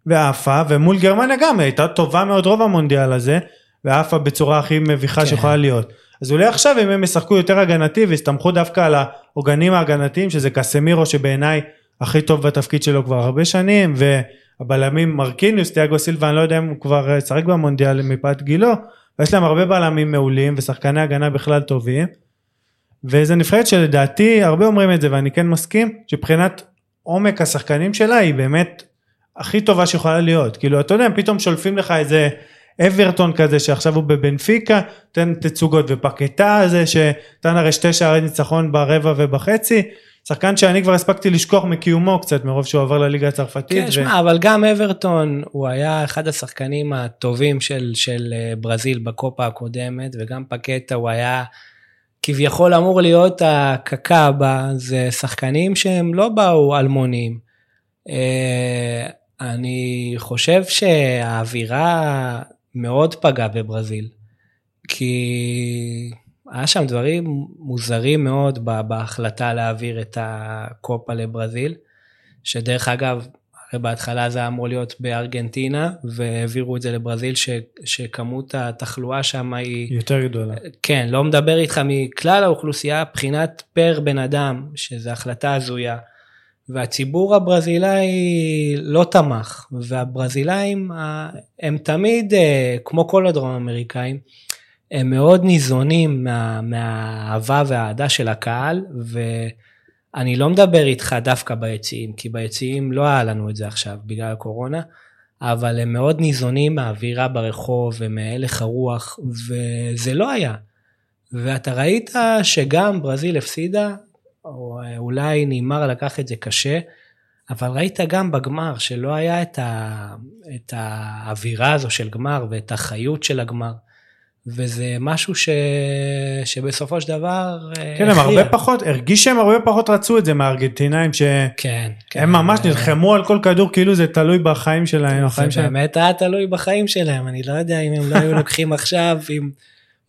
ועפה, ומול גרמניה גם היא הייתה טובה מאוד רוב המונדיאל הזה, ועפה בצורה הכי מביכה כן. שיכולה להיות. אז אולי עכשיו אם הם ישחקו יותר הגנתי ויסתמכו דווקא על העוגנים ההגנתיים שזה קסמירו שבעיניי הכי טוב בתפקיד שלו כבר הרבה שנים והבלמים מרקיניוס, תיאגו סילבה אני לא יודע אם הוא כבר אה, שחק במונדיאל מפאת גילו ויש להם הרבה בלמים מעולים ושחקני הגנה בכלל טובים. וזה נבחרת שלדעתי הרבה אומרים את זה ואני כן מסכים שמבחינת עומק השחקנים שלה היא באמת הכי טובה שיכולה להיות כאילו אתה יודע פתאום שולפים לך איזה אברטון כזה שעכשיו הוא בבנפיקה תן תצוגות ופקטה הזה שנתן הרי שתי שערי ניצחון ברבע ובחצי שחקן שאני כבר הספקתי לשכוח מקיומו קצת מרוב שהוא עבר לליגה הצרפתית. כן, שמע, אבל גם אברטון הוא היה אחד השחקנים הטובים של, של אה, ברזיל בקופה הקודמת, וגם פקטה הוא היה כביכול אמור להיות הקקאבה, זה שחקנים שהם לא באו אלמונים. אה, אני חושב שהאווירה מאוד פגעה בברזיל, כי היה שם דברים מוזרים מאוד בהחלטה להעביר את הקופה לברזיל, שדרך אגב, הרי בהתחלה זה היה אמור להיות בארגנטינה, והעבירו את זה לברזיל, ש, שכמות התחלואה שם היא, יותר גדולה. כן, לא מדבר איתך מכלל האוכלוסייה, בחינת פר בן אדם, שזו החלטה הזויה. והציבור הברזילאי לא תמך, והברזילאים הם תמיד, אה, כמו כל הדרום אמריקאים, הם מאוד ניזונים מה, מהאהבה והאהדה של הקהל, ואני לא מדבר איתך דווקא ביציעים, כי ביציעים לא היה לנו את זה עכשיו בגלל הקורונה, אבל הם מאוד ניזונים מהאווירה ברחוב ומהלך הרוח, וזה לא היה. ואתה ראית שגם ברזיל הפסידה, או אולי נאמר לקח את זה קשה, אבל ראית גם בגמר שלא היה את, ה, את האווירה הזו של גמר ואת החיות של הגמר. וזה משהו ש... שבסופו של דבר אה, כן, הם. הרבה פחות, הרגיש שהם הרבה פחות רצו את זה מהארגנטינאים שהם כן, כן. ממש אה, נלחמו על כל כדור כאילו זה תלוי בחיים שלהם, זה. באמת היה תלוי בחיים שלהם, אני לא יודע אם הם לא היו לוקחים עכשיו, אם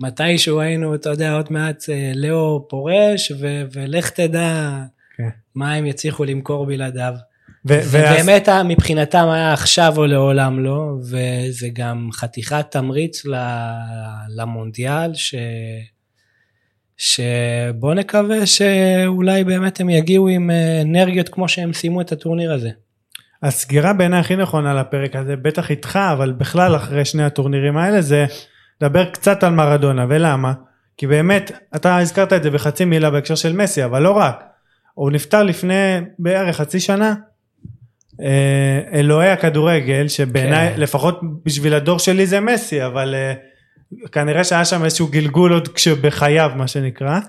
מתישהו היינו, אתה יודע, עוד מעט אה, לאו פורש, ו- ולך תדע כן. מה הם יצליחו למכור בלעדיו. ו- ואז- ובאמת ה- מבחינתם היה עכשיו או לעולם לא, וזה גם חתיכת תמריץ ל- למונדיאל, ש... שבוא נקווה שאולי באמת הם יגיעו עם אה, אנרגיות כמו שהם סיימו את הטורניר הזה. הסגירה בעיניי הכי נכונה לפרק הזה, בטח איתך, אבל בכלל אחרי שני הטורנירים האלה, זה לדבר קצת על מרדונה, ולמה? כי באמת, אתה הזכרת את זה בחצי מילה בהקשר של מסי, אבל לא רק. הוא נפטר לפני בערך חצי שנה. אה, אלוהי הכדורגל, שבעיניי, כן. לפחות בשביל הדור שלי זה מסי, אבל אה, כנראה שהיה שם איזשהו גלגול עוד כשבחייו, מה שנקרא.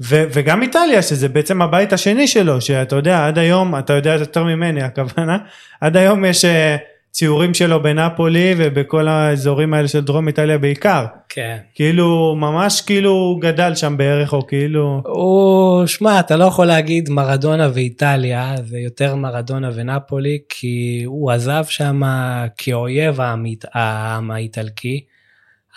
ו- וגם איטליה שזה בעצם הבית השני שלו שאתה יודע עד היום אתה יודע יותר ממני הכוונה עד היום יש אה, ציורים שלו בנפולי ובכל האזורים האלה של דרום איטליה בעיקר. כן. כאילו ממש כאילו גדל שם בערך או כאילו הוא, שמע, אתה לא יכול להגיד מרדונה ואיטליה, זה יותר מרדונה ונפולי, כי הוא עזב שם כאויב העם, העם האיטלקי,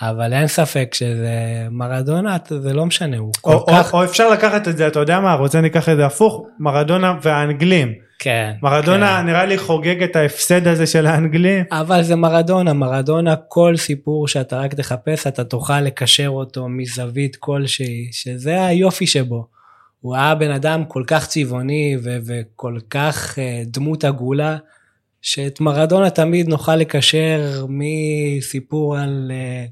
אבל אין ספק שזה מרדונה, זה לא משנה, הוא כל או, כך, או, או אפשר לקחת את זה אתה יודע מה? רוצה ניקח את זה הפוך מרדונה והאנגלים כן. מרדונה כן. נראה לי חוגג את ההפסד הזה של האנגלים אבל זה מרדונה, מרדונה כל סיפור שאתה רק תחפש אתה תוכל לקשר אותו מזווית כלשהי, שזה היופי שבו. הוא היה בן אדם כל כך צבעוני ו- וכל כך אה, דמות עגולה, שאת מרדונה תמיד נוכל לקשר מסיפור על אה,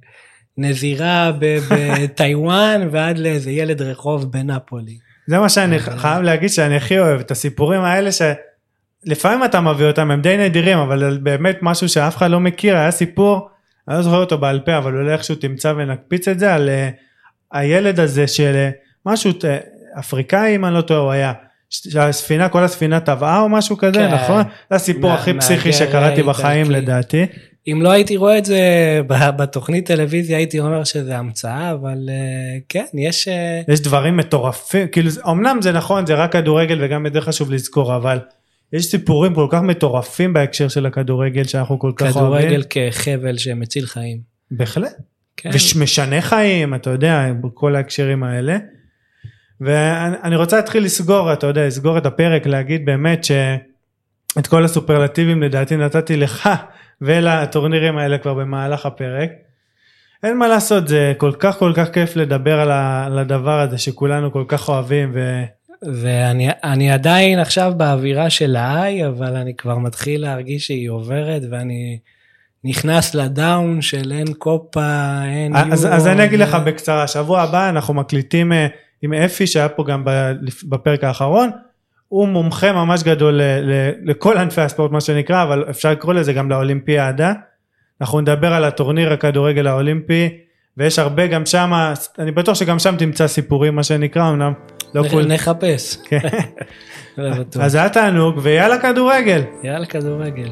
נזירה [LAUGHS] בטיוואן ועד לאיזה ילד רחוב בנפולי. זה מה שאני חייב להגיד שאני הכי אוהב את הסיפורים האלה שלפעמים אתה מביא אותם הם די נדירים אבל באמת משהו שאף אחד לא מכיר היה סיפור אני לא זוכר אותו בעל פה אבל אולי איכשהו תמצא ונקפיץ את זה על אה, הילד הזה של אה, משהו אה, אפריקאי אם אני לא טועה הוא היה שהספינה כל הספינה טבעה או משהו כזה כן. נכון זה הסיפור הכי פסיכי מהגר שקראתי בחיים. לדעתי אם לא הייתי רואה את זה [LAUGHS] בתוכנית טלוויזיה הייתי אומר שזה המצאה, אבל אה, כן, יש... אה, יש דברים מטורפים כאילו אמנם זה נכון זה רק כדורגל וגם את זה חשוב לזכור אבל יש סיפורים כל כך מטורפים בהקשר של הכדורגל שאנחנו כל כך אוהבים. כדורגל כחבל שמציל חיים. בהחלט. כן. ומשנה חיים אתה יודע בכל ההקשרים האלה. ואני רוצה להתחיל לסגור אתה יודע לסגור את הפרק להגיד באמת את כל הסופרלטיבים לדעתי נתתי לך ולטורנירים האלה כבר במהלך הפרק. אין מה לעשות זה כל כך כל כך כיף לדבר על, ה, על הדבר הזה שכולנו כל כך אוהבים ו... ואני אני עדיין עכשיו באווירה של האיי, אבל אני כבר מתחיל להרגיש שהיא עוברת ואני נכנס לדאון של אין קופה, אין אז, יורו. אז אני אגיד לך בקצרה, שבוע הבא אנחנו מקליטים אה, עם אפי שהיה פה גם בפרק האחרון, הוא מומחה ממש גדול ל- ל- לכל ענפי הספורט מה שנקרא, אבל אפשר לקרוא לזה גם לאולימפיאדה. אנחנו נדבר על הטורניר הכדורגל האולימפי, ויש הרבה גם שם, אני בטוח שגם שם תמצא סיפורים מה שנקרא, אמנם לא נ- כול... נחפש. כן. לא. אז היה תענוג ויאללה כדורגל. יאללה כדורגל.